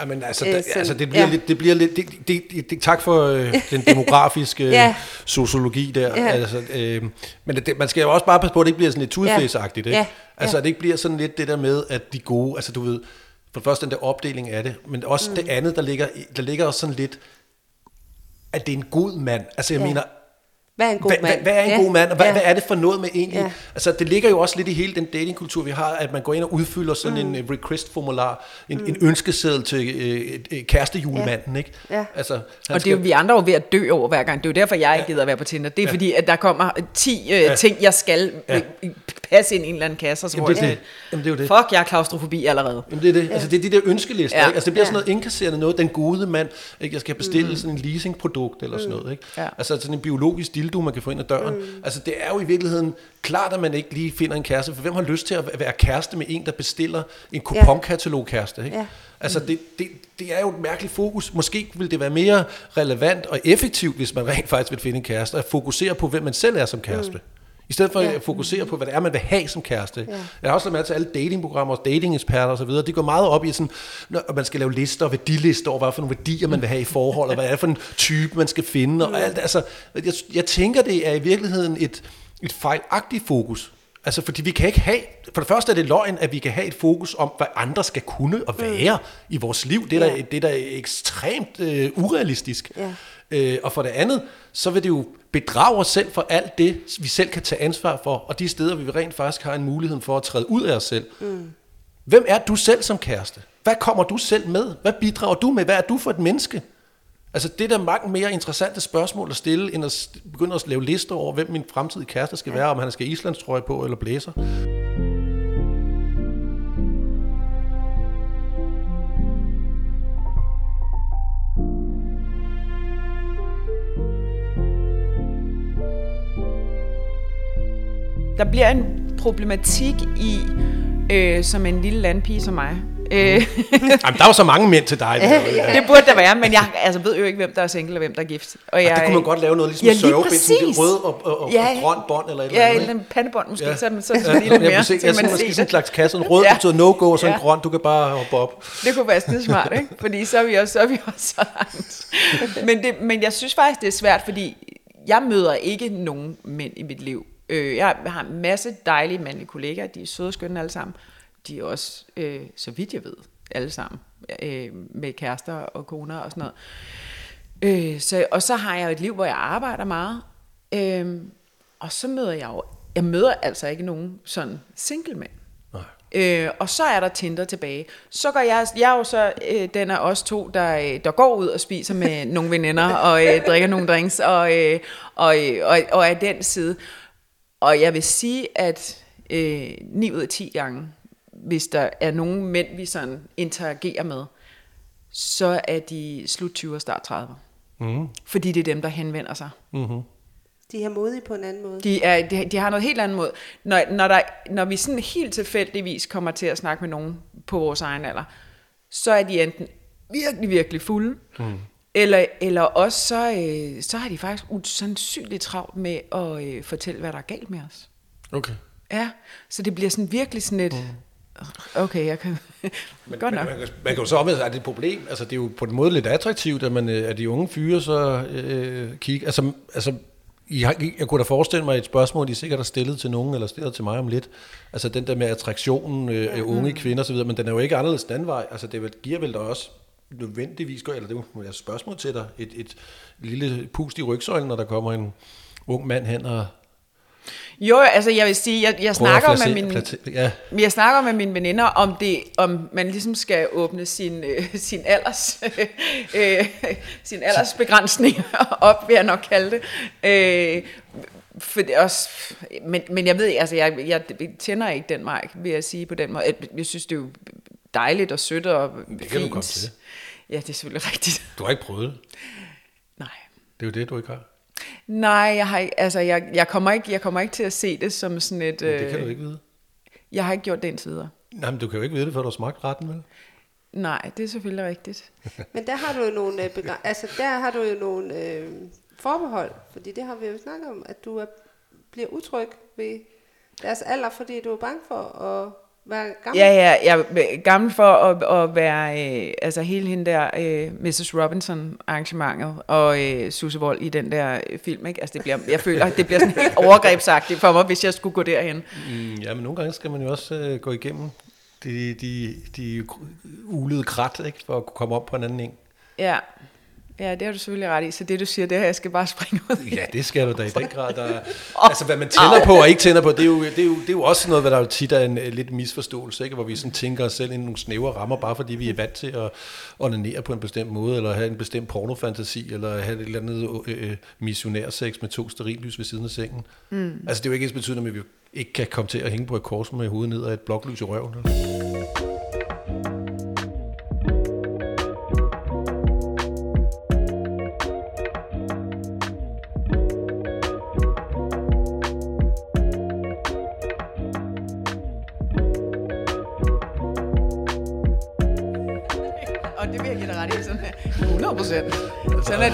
S4: Jamen, altså, øh, altså det bliver ja. lidt, det bliver lidt, det, det, det, det, tak for øh, den demografiske ja. sociologi der. Ja. Altså, øh, men det, man skal jo også bare passe på, at det ikke bliver sådan lidt tudfæsagtigt, ikke? Ja. Altså, at det ikke bliver sådan lidt det der med, at de gode, altså du ved, for det første den der opdeling af det, men også mm. det andet, der ligger, der ligger også sådan lidt, at det er en god mand. Altså, jeg ja. mener,
S3: hvad er en god
S4: hvad,
S3: mand?
S4: Hvad, hvad er en ja. god mand, og hvad, ja. hvad er det for noget med egentlig? Ja. Altså, det ligger jo også lidt i hele den datingkultur, vi har, at man går ind og udfylder sådan mm. en request-formular, en, mm. en ønskeseddel til øh, kærestejulemanden, ja. ikke?
S2: Ja. Altså, og det er jo, vi andre er jo ved at dø over hver gang. Det er jo derfor, jeg ikke gider at være på Tinder. Det er ja. fordi, at der kommer 10 øh, ja. ting, jeg skal ja. Øh, passe ind i en eller anden kasse, og så Jamen, det, det. Jamen, det er det. fuck, jeg har klaustrofobi allerede.
S4: Jamen, det er det. Ja. Altså, det er de der ønskelister, ja. ikke? Altså, det bliver ja. sådan noget indkasserende noget. Den gode mand, ikke? Jeg skal bestille mm. sådan en leasingprodukt eller sådan mm. noget, ikke? Ja. Altså, sådan en biologisk dildo, man kan få ind ad døren. Mm. Altså, det er jo i virkeligheden klart, at man ikke lige finder en kæreste, for hvem har lyst til at være kæreste med en, der bestiller en kuponkatalog kæreste, ikke? Ja. Altså, det, det, det er jo et mærkeligt fokus. Måske vil det være mere relevant og effektivt, hvis man rent faktisk vil finde en kæreste, at fokusere på, hvem man selv er som kæreste. Mm. I stedet for ja. at fokusere på, hvad det er, man vil have som kæreste. Ja. Jeg har også lagt med til alle datingprogrammer, datingeksperter osv., de går meget op i, sådan, at man skal lave lister, værdilister over, hvad for nogle værdier man vil have i forhold, og hvad er det for en type, man skal finde. Og alt. Altså, jeg, jeg tænker, det er i virkeligheden et, et fejlagtigt fokus. Altså, fordi vi kan ikke have... For det første er det løgn, at vi kan have et fokus om, hvad andre skal kunne og være mm. i vores liv. Det er, ja. der, det er der ekstremt øh, urealistisk. Ja. Øh, og for det andet, så vil det jo bedrage os selv for alt det, vi selv kan tage ansvar for, og de steder, vi rent faktisk har en mulighed for at træde ud af os selv. Mm. Hvem er du selv som kæreste? Hvad kommer du selv med? Hvad bidrager du med? Hvad er du for et menneske? Altså det er da mange mere interessante spørgsmål at stille, end at begynde at lave lister over, hvem min fremtidige kæreste skal være, om han skal Islands trøje på eller blæser.
S2: Der bliver en problematik i, øh, som en lille landpige som mig. Øh.
S4: Jamen, der er jo så mange mænd til dig. Der,
S2: ja. Det burde der være, men jeg altså, ved jo ikke, hvem der er single og hvem der er gift. Og
S4: jeg, ja, det kunne man godt lave noget, ligesom ja, sørgebind, sådan en rød og, og, og ja, grøn bånd eller et
S2: ja,
S4: eller andet.
S2: Ja, en pandebånd måske, ja. så, så, så ja, lidt mere. Jeg,
S4: se, jeg måske sådan en slags kasse. En rød ja. betyder no-go, og så en grøn, du kan bare hoppe op.
S2: Det kunne være skide smart, ikke? Fordi så er vi også, så, er vi også så langt. Men, det, men jeg synes faktisk, det er svært, fordi jeg møder ikke nogen mænd i mit liv, Øh, jeg har en masse dejlige mandlige kollegaer, de er søde og skønne alle sammen. De er også, øh, så vidt jeg ved, alle sammen, øh, med kærester og koner og sådan noget. Øh, så, og så har jeg jo et liv, hvor jeg arbejder meget. Øh, og så møder jeg jo, jeg møder altså ikke nogen sådan single.
S4: Nej.
S2: Øh, og så er der Tinder tilbage. Så går jeg, jeg er jo så øh, den af os to, der, øh, der går ud og spiser med nogle veninder, og øh, drikker nogle drinks, og, øh, og, øh, og, og er den side. Og jeg vil sige, at øh, 9 ud af 10 gange, hvis der er nogle mænd, vi sådan interagerer med, så er de slut 20 og start 30.
S4: Mm.
S2: Fordi det er dem, der henvender sig.
S4: Mm-hmm.
S3: De er modige på en anden måde.
S2: De, er, de, de har noget helt andet måde. Når, når, der, når vi sådan helt tilfældigvis kommer til at snakke med nogen på vores egen alder, så er de enten virkelig, virkelig fulde, mm. Eller, eller også så, øh, så har de faktisk usandsynligt travlt med at øh, fortælle, hvad der er galt med os.
S4: Okay.
S2: Ja, så det bliver sådan virkelig sådan et... Okay, jeg kan...
S4: Men,
S2: Godt nok.
S4: man, kan- man kan jo så omvendt, at det er et problem. Altså, det er jo på en måde lidt attraktivt, at, man, øh, at de unge fyre så øh, kigger. Altså, altså I har, jeg kunne da forestille mig et spørgsmål, I sikkert har stillet til nogen, eller stillet til mig om lidt. Altså den der med attraktionen øh, af unge kvinder osv., men den er jo ikke anderledes den vej. Altså det giver vel da også nødvendigvis, eller det er jo et spørgsmål til dig, et, et lille pust i rygsøjlen, når der kommer en ung mand hen og
S2: Jo, altså jeg vil sige, jeg, jeg snakker med
S4: placere-
S2: min...
S4: plate- Ja,
S2: Jeg snakker med mine veninder om det, om man ligesom skal åbne sin, øh, sin, alders, øh, sin aldersbegrænsning op, vil jeg nok kalde det. Øh, for det også, men, men jeg ved altså jeg, jeg tænder ikke den vej, vil jeg sige på den måde. Jeg- Jeg synes, det er jo dejligt og sødt og
S4: det kan
S2: fint.
S4: du komme til.
S2: Ja, det er selvfølgelig rigtigt.
S4: Du har ikke prøvet det.
S2: Nej.
S4: Det er jo det, du ikke har.
S2: Nej, jeg, har, ikke- altså, jeg, jeg, kommer ikke, jeg kommer ikke til at se det som sådan et...
S4: Men det kan du
S2: øh,
S4: ikke vide.
S2: Jeg har ikke gjort det indtil videre.
S4: Nej, men du kan jo ikke vide det, før du har smagt retten, vel?
S2: Nej, det er selvfølgelig rigtigt.
S3: Men der har du jo nogle, øh, begræ- altså der har du jo nogle øh, forbehold, fordi det har vi jo snakket om, at du er, bliver utryg ved deres alder, fordi du er bange for at være gammel.
S2: Ja, ja, jeg er gammel for at, at være, øh, altså hele hende der, øh, Mrs. Robinson arrangementet, og øh, Susse Vold i den der øh, film, ikke? Altså det bliver, jeg føler, det bliver sådan helt overgrebsagtigt for mig, hvis jeg skulle gå derhen.
S4: Mm, ja, men nogle gange skal man jo også øh, gå igennem de, de, de ulede krat, ikke, for at kunne komme op på en anden en.
S2: Ja. Ja, det har du selvfølgelig ret i. Så det, du siger, det her, jeg skal bare springe ud i.
S4: Ja, det skal du da i den grad. Der, altså, hvad man tænder på og ikke tænder på, det er jo, det er jo, det er jo også noget, hvad der jo tit er en øh, lidt misforståelse, ikke? hvor vi sådan tænker os selv ind i nogle snævre rammer, bare fordi vi er vant til at onanere på en bestemt måde, eller have en bestemt pornofantasi, eller have et eller andet øh, øh, missionærsex med to sterillys ved siden af sengen. Mm. Altså, det er jo ikke ens betydende, at vi ikke kan komme til at hænge på et kors med hovedet ned af et bloklys i røven. Eller?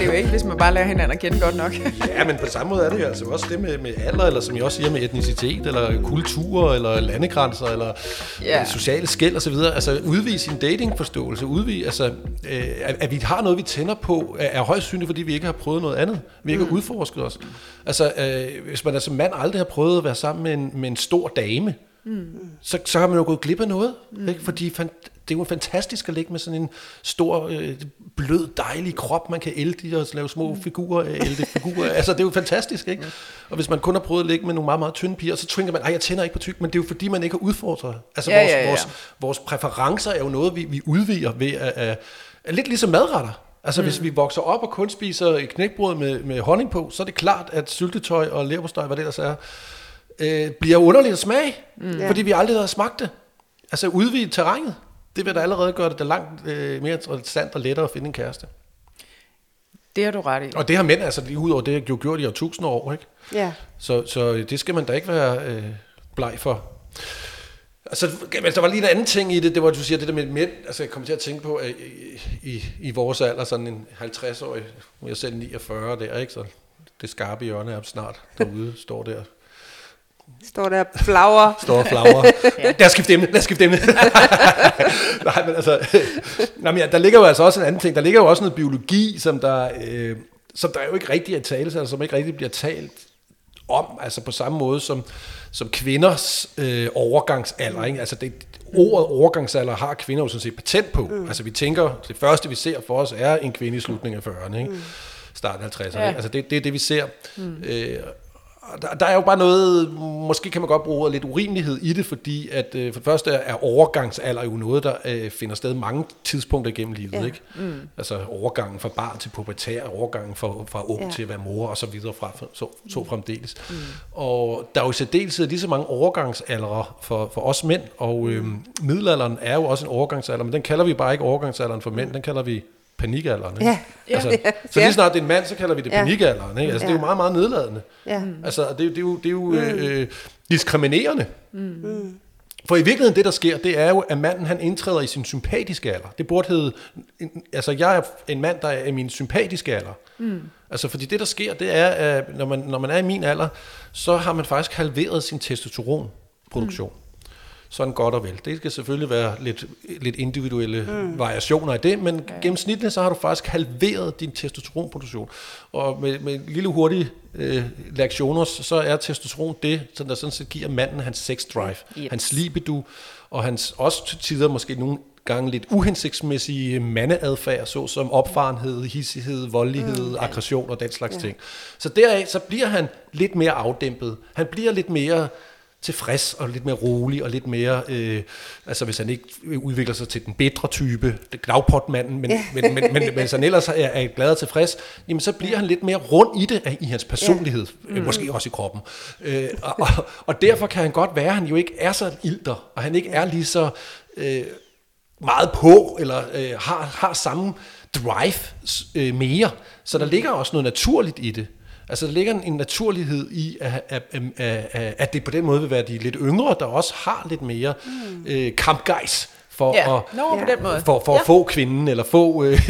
S2: Det jo ikke, hvis man bare lærer hinanden at kende godt nok.
S4: Ja, men på samme måde er det jo altså også det med, med alder, eller som jeg også siger med etnicitet, eller kultur, eller landegrænser, eller
S2: Ja.
S4: sociale skæld osv. Altså udvise sin datingforståelse, udvise, altså, øh, at, at vi har noget, vi tænder på, er, højst synligt, fordi vi ikke har prøvet noget andet. Vi ikke har udforsket os. Altså, øh, hvis man som mand aldrig har prøvet at være sammen med en, med en stor dame, mm. så, så har man jo gået glip af noget. Mm. Ikke? Fordi fan, det er jo fantastisk at ligge med sådan en stor, øh, blød, dejlig krop, man kan elde og lave små figurer, øh, elde figurer. Altså, det er jo fantastisk, ikke? Og hvis man kun har prøvet at ligge med nogle meget, meget tynde piger, så tænker man, at jeg tænder ikke på tyk, men det er jo fordi, man ikke har udfordret. Altså,
S2: Ja,
S4: vores,
S2: ja, ja.
S4: Vores, vores præferencer er jo noget, vi, vi udvider ved at, at, at lidt ligesom madretter. Altså, mm. hvis vi vokser op og kun spiser et knækbrød med, med honning på, så er det klart, at syltetøj og leverpostej, hvad det ellers er, øh, bliver underligt at smage, mm. fordi vi aldrig har smagt det. Altså udvide terrænet, det vil da allerede gøre det da langt øh, mere interessant og lettere at finde en kæreste.
S2: Det har du ret i.
S4: Og det har mænd, altså lige ud over det, jo gjort i årtusinder år, ikke?
S3: Ja.
S4: Så, så det skal man da ikke være øh, bleg for. Altså, men der var lige en anden ting i det, det var, du siger, det der med mænd, altså jeg kom til at tænke på, at i, i, i vores alder, sådan en 50-årig, nu er jeg selv 49 der, ikke? Så det skarpe hjørne er snart derude, står der
S3: Står der flower.
S4: står og flagrer. Lad os skifte emne, lad os skifte emne. Nej, men altså, nej, men ja, der ligger jo altså også en anden ting. Der ligger jo også noget biologi, som der, øh, som der jo ikke rigtig er tale, altså, som ikke rigtig bliver talt om, altså på samme måde som, som kvinders øh, overgangsalder. Ikke? Altså det, ordet overgangsalder har kvinder jo sådan set patent på. Mm. Altså vi tænker, det første vi ser for os er en kvinde i slutningen af 40'erne, ikke? Mm. start af 50'erne. Ja. Altså det, det er det, vi ser. Mm. Øh, der, der er jo bare noget, måske kan man godt bruge lidt urimelighed i det, fordi at øh, for det første er overgangsalder jo noget, der øh, finder sted mange tidspunkter gennem livet. Ja. Ikke? Mm. Altså overgangen fra barn til pubertær, overgangen fra, fra ung ja. til at være mor og så videre fra, så, så fremdeles. Mm. Og der er jo i særdeleshed lige så mange overgangsaldre for, for os mænd, og øh, middelalderen er jo også en overgangsalder, men den kalder vi bare ikke overgangsalderen for mænd, den kalder vi panikalderen. Ikke?
S3: Ja.
S4: Altså,
S3: Ja.
S4: så lige snart det er en mand, så kalder vi det
S3: Ja.
S4: panikalderen. Ikke? Altså, Det er jo
S3: Ja.
S4: meget, meget nedladende.
S3: Ja.
S4: Altså, det, er jo- det er jo, det er jo øh, diskriminerende. Mm. For i virkeligheden det, der sker, det er jo, at manden han indtræder i sin sympatiske alder. Det burde hedde, altså jeg er en mand, der er i min sympatiske alder. Mm. Altså fordi det, der sker, det er, at når man, når man er i min alder, så har man faktisk halveret sin testosteronproduktion. Mm. Sådan godt og vel. Det skal selvfølgelig være lidt, lidt individuelle mm. variationer af det, men ja. gennemsnitligt så har du faktisk halveret din testosteronproduktion. Og med, med lille hurtige øh, reaktioner, så er testosteron det, som der sådan set giver manden hans sex drive,
S2: Yes.
S4: hans libido, og hans også til tider måske nogle gange lidt uhensigtsmæssige mandeadfærd, såsom opfarenhed, hissighed, voldelighed, mm. aggression og den slags ja. ting. Så deraf så bliver han lidt mere afdæmpet. Han bliver lidt mere tilfreds og lidt mere rolig og lidt mere, øh, altså hvis han ikke udvikler sig til den bedre type, det glavpotmanden, men, ja. men, men, men, men hvis han ellers er, er glad og tilfreds, jamen så bliver han lidt mere rund i det, i hans personlighed, ja. mm. måske også i kroppen. Øh, og, og, og derfor kan han godt være, at han jo ikke er så ilter, og han ikke er lige så øh, meget på, eller øh, har, har samme drive øh, mere. Så der ligger også noget naturligt i det. Altså der ligger en, naturlighed i, at, at, at, at, det på den måde vil være de lidt yngre, der også har lidt mere øh, kampgejs for
S2: Ja,
S4: at,
S2: nå, på den måde.
S4: for, for at få kvinden, eller få, øh,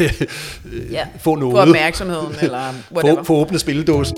S4: øh,
S2: Ja.
S4: få noget.
S2: Få opmærksomheden, eller whatever.
S4: få, få åbnet spilledåsen.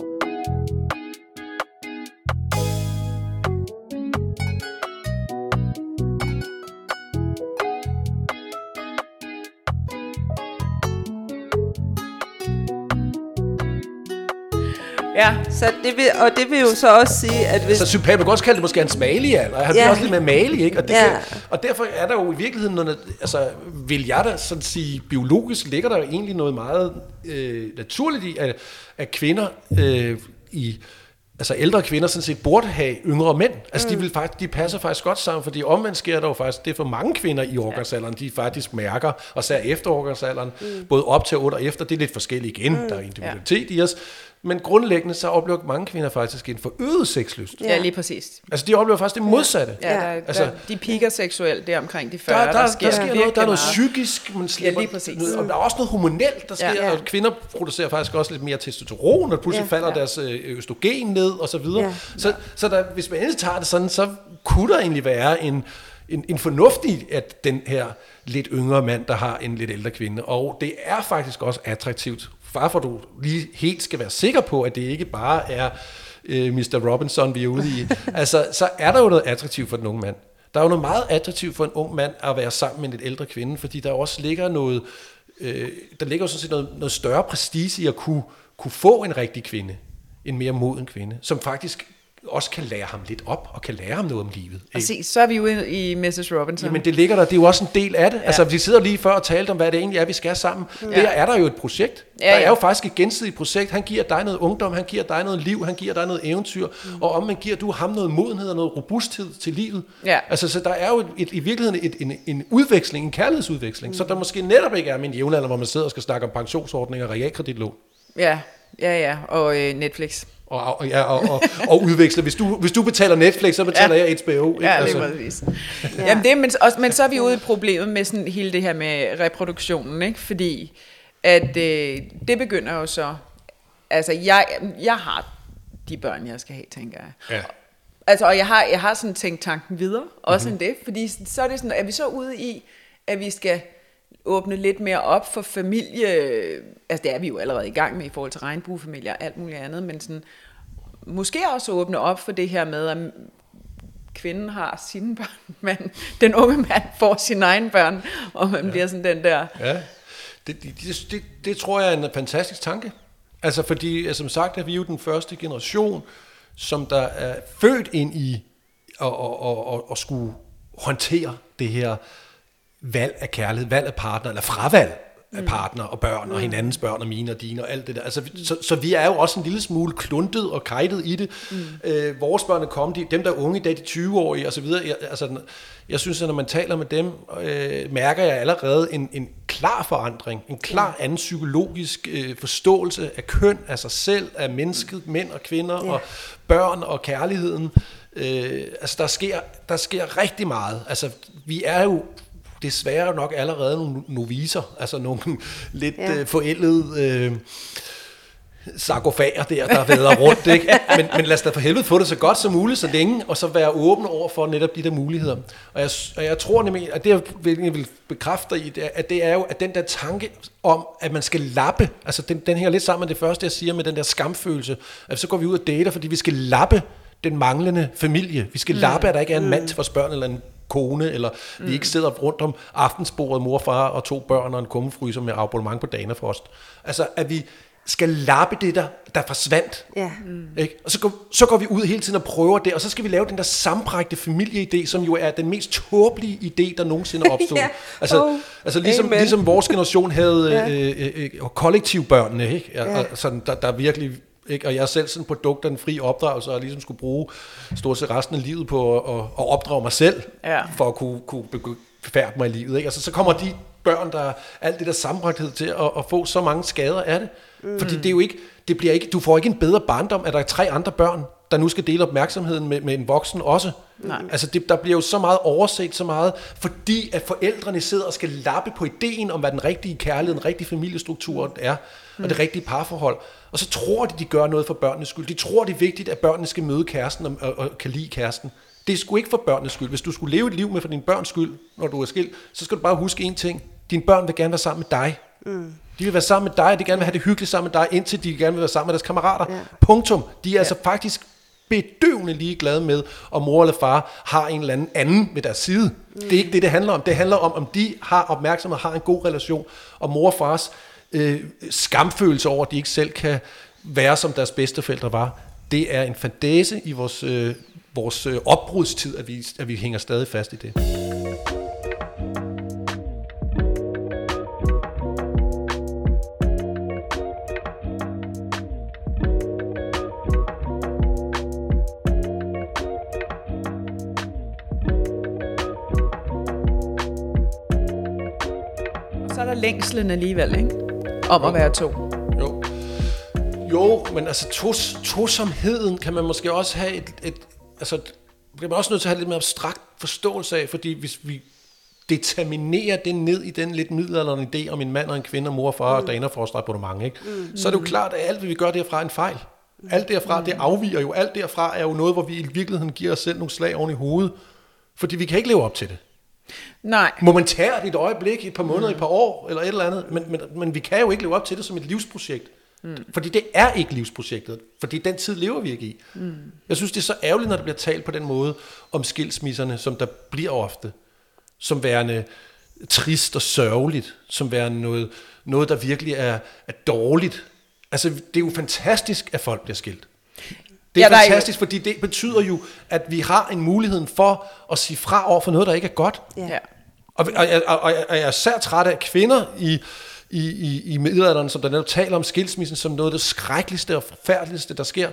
S2: Ja,
S3: Så det vil, og det vil jo så også sige, at hvis...
S4: Så sympatisk, man kan også kalde det måske hans malige alder. Han
S3: Ja.
S4: også lidt mere malig, ikke? Og, det
S3: Ja.
S4: kan, og derfor er der jo i virkeligheden noget, altså vil jeg da sådan sige, biologisk ligger der jo egentlig noget meget øh, naturligt i, at, at kvinder øh, i altså ældre kvinder sådan set burde have yngre mænd. Altså mm. de, vil faktisk, de passer faktisk godt sammen, fordi omvendt sker der jo faktisk, det er for mange kvinder i overgangsalderen, de faktisk mærker, og særligt efter overgangsalderen, mm. både op til og efter, det er lidt forskelligt igen, mm. der er individualitet ja. i os, men grundlæggende så oplever mange kvinder faktisk en forøget sexlyst.
S2: ja, lige præcis.
S4: Altså de oplever faktisk det modsatte.
S2: Ja, der,
S4: Altså-
S2: der, de piker seksuelt der omkring de 40,
S4: Der, der, der, sker, der sker noget, der er noget
S2: meget.
S4: psykisk, man slipper,
S2: lige præcis.
S4: noget, og der er også noget hormonelt, der sker,
S2: Ja.
S4: ja, og kvinder producerer faktisk også lidt mere testosteron, og pludselig
S3: Ja.
S4: falder deres øh, østrogen ned, og så videre.
S3: Ja.
S4: Så, så der, hvis man endelig tager det sådan, så kunne der egentlig være en, en, en fornuft i, at den her lidt yngre mand, der har en lidt ældre kvinde, og det er faktisk også attraktivt, bare for at du lige helt skal være sikker på, at det ikke bare er øh, Mr. Robinson, vi er ude i, altså, så er der jo noget attraktivt for den unge mand. Der er jo noget meget attraktivt for en ung mand at være sammen med en lidt ældre kvinde, fordi der også ligger noget, øh, der ligger jo sådan set noget, noget større prestige i at kunne, kunne få en rigtig kvinde, en mere moden kvinde, som faktisk også kan lære ham lidt op, og kan lære ham noget om livet. Ikke?
S2: se, så er vi ude i Mrs. Robinson.
S4: Jamen det ligger der, det er jo også en del af det. Ja. Altså vi sidder lige før og talte om, hvad det egentlig er, vi skal sammen. Ja. Der er der jo et projekt.
S2: Ja,
S4: Ja, der er jo faktisk et gensidigt projekt. Han giver dig noget ungdom, han giver dig noget liv, han giver dig noget eventyr, mm. og om man giver du ham noget modenhed og noget robusthed til livet.
S2: Ja.
S4: Altså så der er jo et, et, i virkeligheden et, en, en udveksling, en kærlighedsudveksling, mm. så der måske netop ikke er min jævnalder, hvor man sidder og skal snakke om pensionsordninger og realkreditlån.
S2: Ja, ja, ja. Og øh, Netflix.
S4: Og, og, ja, og, og, og udveksle. Hvis du, hvis du betaler Netflix, så betaler ja. jeg HBO. Ikke?
S2: Ja, lige præcis. Ja. Jamen det, men, også, men så er vi ude i problemet med sådan hele det her med reproduktionen, ikke? Fordi at øh, det begynder jo så... Altså, jeg, jeg har de børn, jeg skal have, tænker jeg.
S4: Ja.
S2: Altså, og jeg har, jeg har sådan tænkt tanken videre, også mm-hmm. end det, fordi så er det sådan, er vi så ude i, at vi skal åbne lidt mere op for familie, altså det er vi jo allerede i gang med i forhold til regnbuefamilier og alt muligt andet, men sådan, måske også åbne op for det her med, at kvinden har sine børn, men den unge mand får sine egne børn, og man ja. bliver sådan den der,
S4: Ja, det, det, det, det, tror jeg er en fantastisk tanke. Altså fordi, som sagt, er vi jo den første generation, som der er født ind i at, at, at, at, at skulle håndtere det her valg af kærlighed, valg af partner, eller fravalg af partner og børn, og hinandens børn og mine og dine og alt det der. Altså, så, så vi er jo også en lille smule kluntet og kajtet i det. Mm. Øh, vores børn er kommet, de, dem der er unge i dag, de 20-årige og så videre, jeg, altså, jeg synes, at når man taler med dem, øh, mærker jeg allerede en, en klar forandring, en klar anden psykologisk øh, forståelse af køn, af sig selv, af mennesket, mænd og kvinder,
S3: Ja.
S4: og børn og kærligheden. Øh, altså, der sker, der sker rigtig meget. Altså, vi er jo desværre nok allerede nogle noviser, altså nogle lidt
S3: Ja.
S4: øh, forældede øh, sarkofager der, der væder rundt. Ikke? Men, men lad os da for helvede få det så godt som muligt, så længe, og så være åbne over for netop de der muligheder. Og jeg, og jeg tror nemlig, at det jeg vil, vil bekræfte i, det er, at det er jo at den der tanke om, at man skal lappe, altså den, den hænger lidt sammen med det første, jeg siger med den der skamfølelse, at så går vi ud og dater, fordi vi skal lappe den manglende familie. Vi skal mm. lappe, at der ikke er en mand til vores børn, eller en kone, eller mm. vi ikke sidder rundt om aftensbordet, mor, far og to børn og en kummefryser med abonnement på Danafrost. Altså, at vi skal lappe det der, der forsvandt.
S3: Ja.
S4: Ikke? Og så går, så går vi ud hele tiden og prøver det, og så skal vi lave den der sambrægte familieidé, som jo er den mest tåbelige idé, der nogensinde er opstået.
S3: Ja.
S4: Altså,
S3: Oh,
S4: altså ligesom,
S3: amen.
S4: ligesom vores generation havde
S3: Ja.
S4: ja. øh, øh, øh, kollektivbørnene, ikke? Ja,
S3: Ja.
S4: og sådan, der, der virkelig ikke? Og jeg er selv sådan produkt af en fri opdragelse, og ligesom skulle bruge stort set resten af livet på at, at, at opdrage mig selv,
S2: Ja.
S4: for at kunne, kunne befærde mig i livet. Ikke? Altså, så kommer de børn, der alt det der sammenbragthed til at, at få så mange skader af det. Mm. Fordi det er jo ikke, det bliver ikke, du får ikke en bedre barndom, at der er tre andre børn, der nu skal dele opmærksomheden med, med en voksen også.
S2: Nej.
S4: Altså det, der bliver jo så meget overset, så meget, fordi at forældrene sidder og skal lappe på ideen om, hvad den rigtige kærlighed, den rigtige familiestruktur er, og det rigtige parforhold. Og så tror de, de gør noget for børnenes skyld. De tror, det er vigtigt, at børnene skal møde kæresten og, og, og kan lide kæresten. Det er sgu ikke for børnenes skyld. Hvis du skulle leve et liv med for din børns skyld, når du er skilt, så skal du bare huske én ting. Dine børn vil gerne være sammen med dig. Mm. De vil være sammen med dig, og de gerne vil have det hyggeligt sammen med dig, indtil de gerne vil være sammen med deres kammerater.
S3: Ja.
S4: Punktum. De er ja. altså faktisk bedøvende ligeglade med, om mor eller far har en eller anden anden ved deres side. Mm. Det er ikke det, det handler om. Det handler om, om de har opmærksomhed, har en god relation, og mor og fars øh, skamfølelse over, at de ikke selv kan være, som deres bedsteforældre var. Det er en fantase i vores, øh, vores øh, opbrudstid, at vi, at vi hænger stadig fast i det.
S2: Længslen alligevel, ikke? Om at være to.
S4: Jo. Jo, men altså tos, tosomheden kan man måske også have et, et altså, det bliver man også nødt til at have lidt mere abstrakt forståelse af, fordi hvis vi determinerer det ned i den lidt middelalderne idé om en mand og en kvinde, og mor og far, mm. og daner for at abonnement, ikke? Mm. så er det jo klart, at alt, hvad vi gør derfra, er en fejl. Alt derfra, det afviger jo. Alt derfra er jo noget, hvor vi i virkeligheden giver os selv nogle slag oven i hovedet. Fordi vi kan ikke leve op til det.
S2: Nej.
S4: Momentært i et øjeblik, et par måneder, mm. et par år, eller et eller andet. Men, men, men vi kan jo ikke leve op til det som et livsprojekt. Mm. Fordi det er ikke livsprojektet. Fordi den tid lever vi ikke i. Mm. Jeg synes, det er så ærgerligt, når der bliver talt på den måde om skilsmisserne, som der bliver ofte. Som værende trist og sørgeligt. Som værende noget, noget der virkelig er, er dårligt. Altså, det er jo fantastisk, at folk bliver skilt. Det er
S2: Ja, er jo-
S4: fantastisk, fordi det betyder jo, at vi har en mulighed for at sige fra over for noget, der ikke er godt.
S3: Ja.
S4: Og, og, og, og, og jeg er særligt træt af kvinder i, i, i, i middelalderen, som der netop taler om skilsmissen som noget af det skrækkeligste og forfærdeligste, der sker.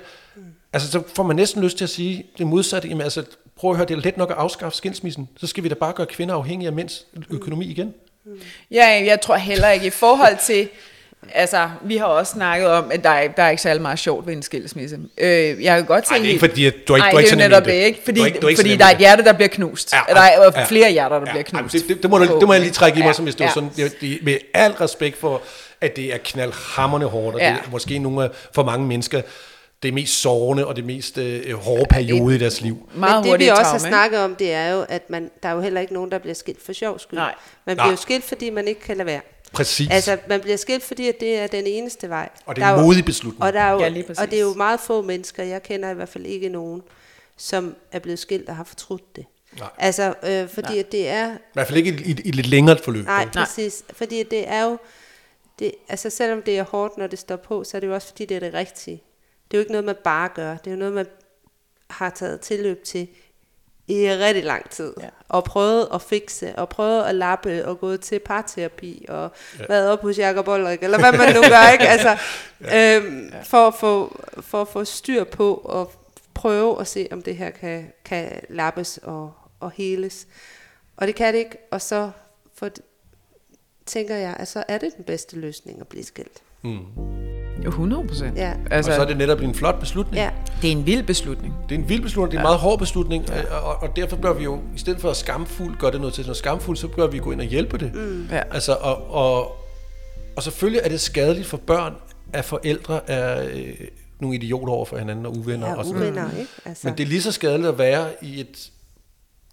S4: Altså, så får man næsten lyst til at sige det modsatte. Jamen, altså, prøv at høre, det er let nok at afskaffe skilsmissen. Så skal vi da bare gøre kvinder afhængige af mænds økonomi igen.
S2: Ja, jeg tror heller ikke i forhold til... Altså, vi har også snakket om, at der er, der er ikke særlig meget sjovt ved en skilsmisse. Øh, jeg kan godt se...
S4: Ej, det er ikke fordi, at du er ikke-
S2: Ej,
S4: du er ikke
S2: det er netop det, ikke? Fordi,
S4: Du er ikke- du er ikke
S2: fordi der er et hjerte, der bliver knust.
S4: Ja,
S2: Ja, der er
S4: ja.
S2: flere hjerter, der
S4: Ja,
S2: bliver knust.
S4: det, det, det, må, du- det må jeg lige trække i mig,
S2: Ja,
S4: som hvis det
S2: ja.
S4: sådan, det, med al respekt for, at det er knaldhammerne hårdt, og
S2: Ja.
S4: det er måske nogle af, for mange mennesker, det mest sårende og det mest øh, hårde periode i deres liv.
S2: Meget
S3: Men det vi også har snakket om, det er jo, at man, der er jo heller ikke nogen, der bliver skilt for sjov skyld.
S2: Nej.
S3: Man
S4: Nej.
S3: bliver jo skilt, fordi man ikke kan lade være.
S4: Præcis.
S3: Altså, man bliver skilt, fordi at det er den eneste vej.
S4: Og det er
S3: Der
S4: en modig beslutning.
S3: Og, der er jo,
S2: Ja,
S3: og det er jo meget få mennesker, jeg kender i hvert fald ikke nogen, som er blevet skilt og har fortrudt det.
S4: Nej.
S3: Altså, øh, fordi at det er...
S4: I hvert fald ikke i, i, i et lidt længere forløb.
S3: Nej,
S4: vel?
S3: præcis. Fordi det er jo... Det, altså, selvom det er hårdt, når det står på, så er det jo også, fordi det er det rigtige. Det er jo ikke noget, man bare gør. Det er jo noget, man har taget tilløb til i rigtig lang tid.
S2: Ja.
S3: Og prøvet at fikse, og prøvet at lappe, og gået til parterapi, og ja. været op hos Jacob Olrik, eller hvad man nu gør, ikke? Altså, ja. øhm, for, at få, for at få styr på, og prøve at se, om det her kan, kan lappes og, og heles. Og det kan det ikke, og så for, tænker jeg, at så er det den bedste løsning at blive skilt.
S4: Mm.
S2: Jo, 100 procent.
S3: Ja.
S4: Altså, og så er det netop en flot beslutning.
S3: Ja.
S2: Det er en vild beslutning.
S4: Det er en vild beslutning, det er en meget hård beslutning, ja. og, og derfor bør vi jo, i stedet for at skamfuld gøre det noget til noget skamfuldt, så bør vi gå ind og hjælpe det. Mm.
S2: Ja.
S4: Altså, og, og, og selvfølgelig er det skadeligt for børn, at forældre er øh, nogle idioter over for hinanden og uvenner.
S3: Ja,
S4: og sådan noget.
S3: uvenner, ikke? Altså,
S4: Men det er lige så skadeligt at være i et,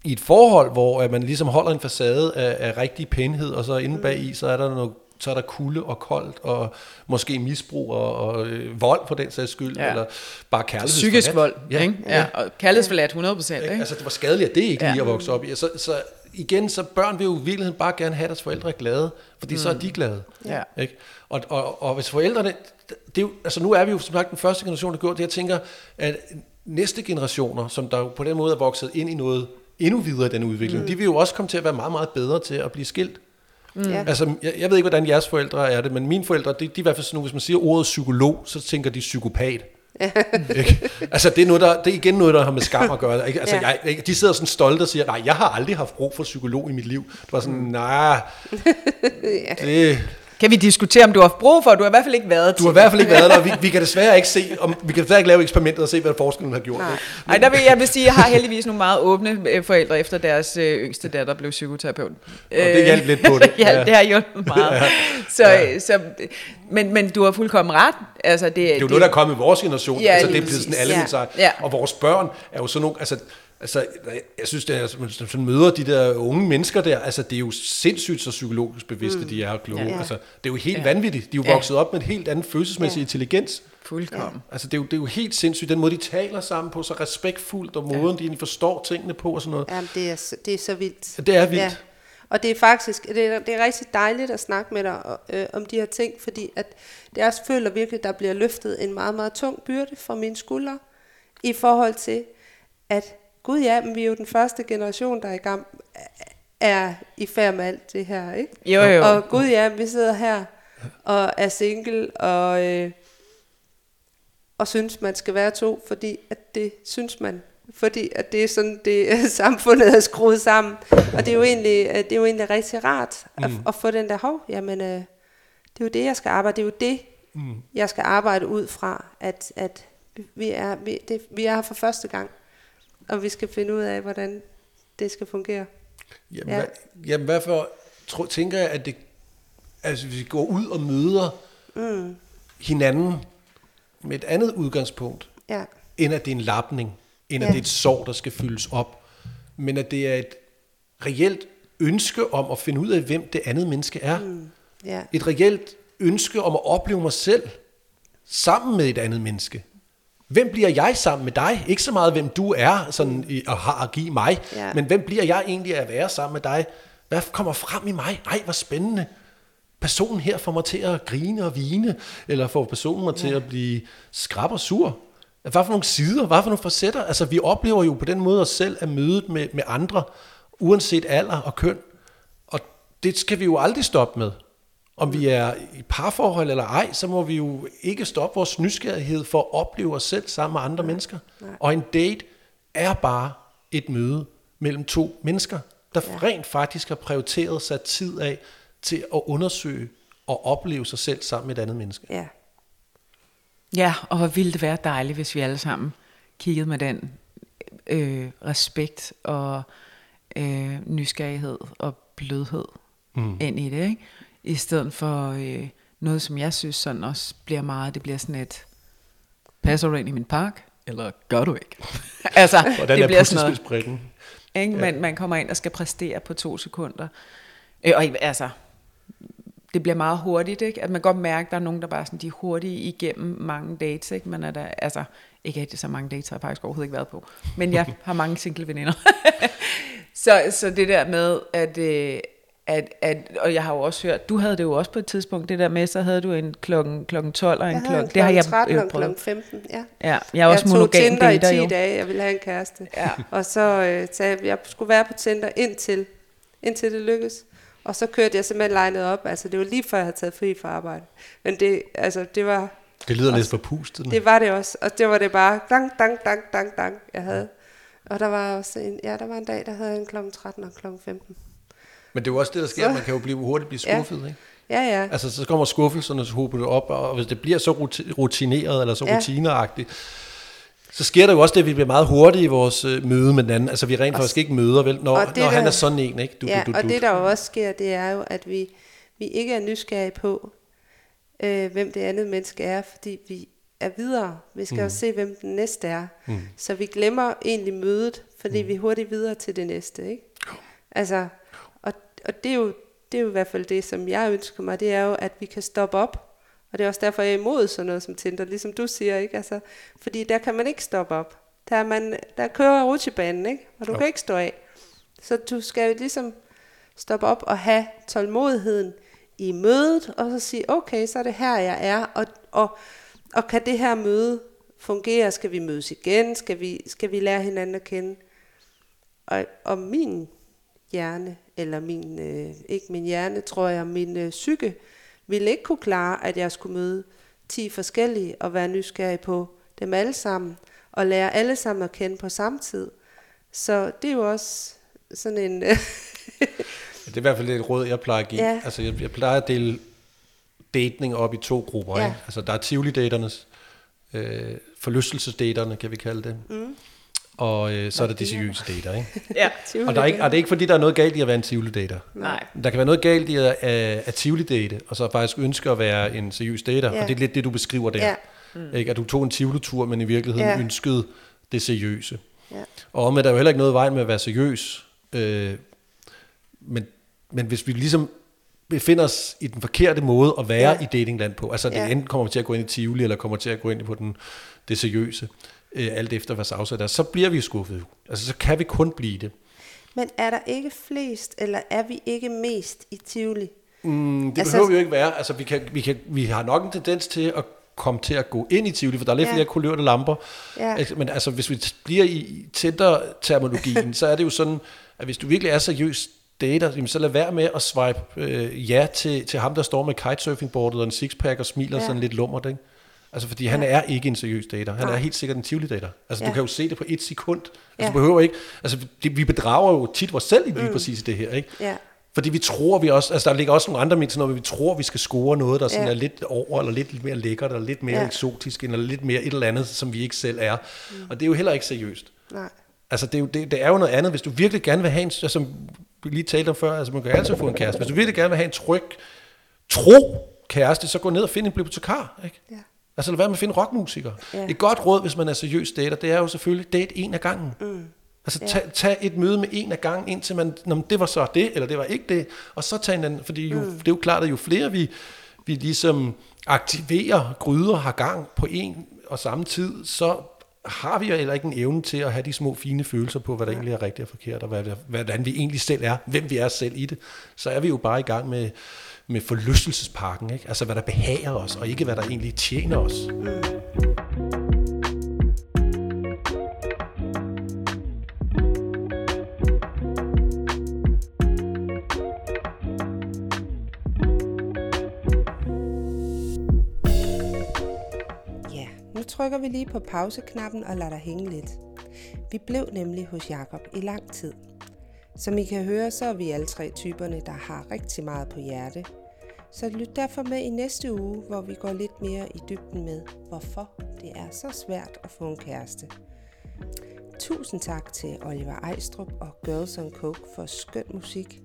S4: i et forhold, hvor at man ligesom holder en facade af, af rigtig pænhed, og så inde bag i, så er der noget så er der kulde og koldt, og måske misbrug og, og øh, vold på den sags skyld,
S2: Ja.
S4: eller bare kærlighed.
S2: Psykisk vold,
S4: Ja,
S2: ikke? Ja, og kærlighedsforladt 100 procent,
S4: ikke?
S2: ikke?
S4: Altså, det var skadeligt, at det ikke
S2: Ja.
S4: ja. lige at vokse op i. Så, så igen, så børn vil jo i virkeligheden bare gerne have, deres forældre er glade, fordi mm. så er de glade.
S2: Ja.
S4: Ikke? Og, og, og hvis forældrene, det er jo, altså nu er vi jo som sagt den første generation, der gjorde det, jeg tænker, at næste generationer, som der jo på den måde er vokset ind i noget endnu videre i den udvikling, mm. de vil jo også komme til at være meget, meget bedre til at blive skilt.
S3: Ja.
S4: Altså, jeg, jeg ved ikke, hvordan jeres forældre er det, men mine forældre, de, de er i hvert fald sådan nogle, hvis man siger ordet psykolog, så tænker de psykopat. ikke? Altså, det er, noget, der, det er igen noget, der har med skam at gøre. Ikke? Altså,
S3: Ja.
S4: jeg, de sidder sådan stolte og siger, nej, jeg har aldrig haft brug for psykolog i mit liv. Det var sådan, nej, det,
S2: Kan vi diskutere, om du har haft brug for? Du har i hvert fald ikke været
S4: du har i hvert fald ikke været der, og vi, vi kan desværre ikke se, om, vi kan desværre ikke lave eksperimentet og se, hvad forskellen har gjort.
S3: Nej.
S4: Ikke?
S2: Nej, der vil jeg vil sige, at jeg har heldigvis nogle meget åbne øh, forældre, efter deres øh, yngste datter blev psykoterapeut.
S4: Og det hjalp lidt på det.
S2: ja, det har hjulpet meget. Så,
S4: Ja.
S2: så, men, men du har fuldkommen ret. Altså, det,
S4: Det er jo noget, der er kommet i vores generation.
S2: Ja,
S4: altså, det er blevet sådan alle
S3: Ja.
S4: sig.
S2: Ja.
S4: Og vores børn er jo sådan nogle... Altså, altså, jeg synes, det er, altså, man sådan møder de der unge mennesker der, altså det er jo sindssygt så psykologisk bevidste, mm. de er og kloge.
S3: Ja.
S4: Altså, det er jo helt
S2: Ja.
S4: ja. vanvittigt. De er jo
S2: Ja.
S4: vokset op med en helt anden følelsesmæssig
S3: Ja.
S4: ja. intelligens.
S2: Fuldkommen.
S4: Altså det er, jo, det er jo helt sindssygt, den måde, de taler sammen på, så respektfuldt, og måden, ja. de forstår tingene på og sådan noget.
S3: Jamen, det er, det er så vildt.
S4: Det er vildt.
S3: Og det er faktisk, det er, det er rigtig dejligt at snakke med dig øh, om de her ting, fordi at det også føler virkelig, at der bliver løftet en meget, meget tung byrde fra mine skuldre, i forhold til, at gud ja, men vi er jo den første generation, der er i gang, er i færd med alt det her, ikke?
S2: Jo, jo.
S3: Og gud ja, vi sidder her og er single og, øh, og synes, man skal være to, fordi at det synes man. Fordi at det er sådan, det samfundet er skruet sammen. Og det er jo egentlig, øh, det er jo egentlig rigtig rart at,
S4: Mm.
S3: at få den der, hov, jamen, øh, det er jo det, jeg skal arbejde, det er jo det,
S4: Mm.
S3: jeg skal arbejde ud fra, at, at vi, er, vi, det, vi er her for første gang, og vi skal finde ud af, hvordan det skal fungere.
S4: Jamen,
S3: Ja.
S4: hvad, jamen hvad for, tro, tænker jeg, at det, altså, hvis vi går ud og møder
S3: Mm,
S4: hinanden med et andet udgangspunkt,
S3: ja,
S4: end at det er en lapning, end at
S3: Ja.
S4: det er et sår, der skal fyldes op, men at det er et reelt ønske om at finde ud af, hvem det andet menneske er. Mm.
S3: ja,
S4: Et reelt ønske om at opleve mig selv sammen med et andet menneske. Hvem bliver jeg sammen med dig? Ikke så meget, hvem du er sådan, og har at give mig,
S3: Ja.
S4: men hvem bliver jeg egentlig at være sammen med dig? Hvad kommer frem i mig? Ej, hvor spændende. Personen her får mig til at grine og vine, eller får personen mig ja. til at blive skrab og sur. Hvad for nogle sider, hvad for nogle facetter? Altså, vi oplever jo på den måde os selv at mødet med, med andre, uanset alder og køn. Og det skal vi jo aldrig stoppe med. Om vi er i parforhold eller ej, så må vi jo ikke stoppe vores nysgerrighed for at opleve os selv sammen med andre mennesker. Og en date er bare et møde mellem to mennesker, der
S3: Ja.
S4: rent faktisk har prioriteret sat tid af til at undersøge og opleve sig selv sammen med et andet menneske.
S3: ja.
S2: Ja, og hvor ville det være dejligt, hvis vi alle sammen kiggede med den øh, respekt og øh, nysgerrighed og blødhed mm. ind i det, ikke? I stedet for øh, noget, som jeg synes sådan også bliver meget, det bliver sådan et, passer du ind i min park, eller gør du ikke? altså,
S4: Hvordan
S2: det
S4: er
S2: bliver sådan noget, ikke? Man, man kommer ind og skal præstere på to sekunder. Øh, og altså, det bliver meget hurtigt, ikke? At man godt mærke, at der er nogen, der bare er sådan, de er hurtige igennem mange dates, ikke? Man er der, altså, ikke at det så mange dates har jeg faktisk overhovedet ikke været på, men jeg har mange single veninder. så, så det der med, at, øh, at, at, og jeg har jo også hørt, du havde det jo også på et tidspunkt, det der med, så havde du en klokken, klokken 12 og en
S3: Jeg havde
S2: klokken,
S3: en
S2: det har jeg
S3: 13
S2: øh,
S3: og klokken 15, ja.
S2: Ja, jeg er også
S3: jeg tog
S2: monogam
S3: Tinder i
S2: dater
S3: 10
S2: jo.
S3: dage, jeg ville have en kæreste.
S2: Ja.
S3: Og så øh, sagde jeg, jeg skulle være på Tinder indtil, indtil det lykkedes. Og så kørte jeg simpelthen legnet op. Altså, det var lige før, jeg havde taget fri fra arbejde. Men det, altså, det var,
S4: Det lyder lidt forpustet.
S3: det var det også. Og det var det bare, dang, dang, dang, dang, dang, jeg havde. Og der var også en, ja, der var en dag, der havde jeg en kl. 13 og kl. 15.
S4: Men det er jo også det, der sker.
S3: Så-
S4: Man kan jo blive hurtigt blive
S3: Ja.
S4: skuffet, ikke?
S3: Ja, ja.
S4: Altså, så kommer skuffelserne, så hober det op, og hvis det bliver så ruti- rutineret, eller så
S3: Ja.
S4: rutineragtigt, så sker der jo også det, at vi bliver meget hurtige i vores øh, møde med den anden. Altså, vi rent
S3: Og-
S4: faktisk ikke møder, vel? Når,
S3: og
S4: når
S3: det,
S4: han
S3: der-
S4: er sådan en, ikke? Du,
S3: ja,
S4: du, du,
S3: og
S4: du.
S3: det der jo også sker, det er jo, at vi, vi ikke er nysgerrige på, øh, hvem det andet menneske er, fordi vi er videre. Vi skal mm. jo se, hvem den næste er. Mm. Så vi glemmer egentlig mødet, fordi mm. vi er hurtigt videre til det næste. Ikke? Altså, og, det, er jo, det er jo i hvert fald det, som jeg ønsker mig, det er jo, at vi kan stoppe op. Og det er også derfor, jeg er imod sådan noget som Tinder, ligesom du siger, ikke? Altså, fordi der kan man ikke stoppe op. Der, er man, der kører rutsjebanen, ikke? og du
S4: Jo.
S3: kan ikke stå af. Så du skal jo ligesom stoppe op og have tålmodigheden i mødet, og så sige, okay, så er det her, jeg er, og, og, og kan det her møde fungere? Skal vi mødes igen? Skal vi, skal vi lære hinanden at kende? Og, og min hjerne, eller min, øh, ikke min hjerne, tror jeg, min øh, psyke, ville ikke kunne klare, at jeg skulle møde 10 forskellige og være nysgerrig på dem alle sammen, og lære alle sammen at kende på samme tid. Så det er jo også sådan en...
S4: Det er i hvert fald et råd, jeg plejer at give.
S3: Ja.
S4: Altså, jeg, jeg plejer at dele dating op i to grupper.
S3: Ja.
S4: Ikke? Altså, der er Tivoli-daternes, øh, forlystelsesdaterne, kan vi kalde det. Mm. Og øh, så er der de seriøse dater. Ikke?
S2: Ja.
S4: Og, der er ikke, og det er ikke fordi, der er noget galt i at være en Tivoli-dater.
S2: Nej.
S4: Der kan være noget galt i at, at, at Tivoli-date, og så faktisk ønske at være en seriøs dater.
S3: Ja.
S4: Og det er lidt det, du beskriver der.
S3: Ja.
S4: Mm. Ikke? At du tog en Tivoli-tur, men i virkeligheden
S3: Ja.
S4: ønskede det seriøse.
S3: Ja.
S4: Og omvendt er der jo heller ikke noget i vejen med at være seriøs. Øh, men, men hvis vi ligesom befinder os i den forkerte måde at være
S3: Ja.
S4: i datingland på, altså det
S3: Ja.
S4: enten kommer til at gå ind i Tivoli, eller kommer til at gå ind på den, det seriøse, øh, alt efter hvad afsat er, så bliver vi skuffet. Altså så kan vi kun blive det.
S3: Men er der ikke flest, eller er vi ikke mest i Tivoli?
S4: Mm, det
S3: Altså-
S4: altså, behøver vi jo ikke være. Altså, vi, kan, vi, kan, vi har nok en tendens til at komme til at gå ind i Tivoli, for der er lidt
S3: Ja.
S4: flere kulørte lamper.
S3: Ja.
S4: Altså, Men altså, hvis vi bliver i Tinder-terminologien, så er det jo sådan, at hvis du virkelig er seriøs dater, jamen, så lad være med at swipe øh, ja til, til ham, der står med kitesurfingboardet og en sixpack og smiler
S3: ja.
S4: sådan lidt lummert, ikke? Altså, fordi han er ikke en seriøs dater. Han
S3: Nej.
S4: er helt sikkert en Tivoli-dater. Altså,
S3: Ja.
S4: du kan jo se det på et sekund. Altså,
S3: Ja.
S4: du behøver ikke... Altså, det, vi bedrager jo tit os selv i lige mm. præcis det her, ikke?
S3: Ja.
S4: Fordi vi tror, vi også, altså der ligger også nogle andre mennesker, når vi tror, vi skal score noget, der sådan
S3: Ja.
S4: er lidt over, eller lidt mere lækkert, eller lidt mere
S3: Ja.
S4: ja. eksotisk, eller lidt mere et eller andet, som vi ikke selv er. Mm. Og det er jo heller ikke seriøst.
S3: Nej.
S4: Altså det er, jo, det, det er jo noget andet, hvis du virkelig gerne vil have en, som vi lige talte om før, altså man kan altid få en kæreste. Hvis du virkelig gerne vil have en tryg, tro kæreste, så gå ned og find en bibliotekar, ikke?
S3: Ja.
S4: Altså lad være med at finde rockmusikere.
S3: Ja.
S4: Ja. Et godt råd, hvis man er seriøs dater, det er jo selvfølgelig date en af gangen. Mm. Altså tag, tag et møde med en af gangen, indtil man, Nå, det var så det, eller det var ikke det, og så tag en anden, fordi jo, mm. det er jo klart, at jo flere vi, vi ligesom aktiverer, gryder, har gang på en og samme tid, så har vi jo heller ikke en evne til at have de små fine følelser på, hvad der egentlig er rigtigt og forkert, og hvad, hvordan vi egentlig selv er, hvem vi er selv i det. Så er vi jo bare i gang med, med forlystelsespakken, ikke? altså hvad der behager os, og ikke hvad der egentlig tjener os.
S3: Ja, trykker vi lige på pauseknappen og lader dig hænge lidt. Vi blev nemlig hos Jakob i lang tid. Som I kan høre, så er vi alle tre typerne, der har rigtig meget på hjerte. Så lyt derfor med i næste uge, hvor vi går lidt mere i dybden med, hvorfor det er så svært at få en kæreste. Tusind tak til Oliver Ejstrup og Girls on Coke for skøn musik.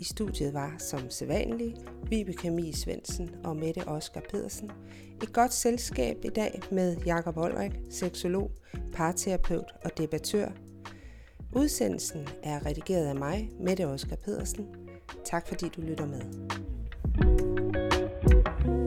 S3: I studiet var, som sædvanlig, Vibeke Mie Svendsen og Mette Oskar Pedersen. Et godt selskab i dag med Jakob Olrik, seksolog, parterapeut og debattør. Udsendelsen er redigeret af mig, Mette Oskar Pedersen. Tak fordi du lytter med. thank you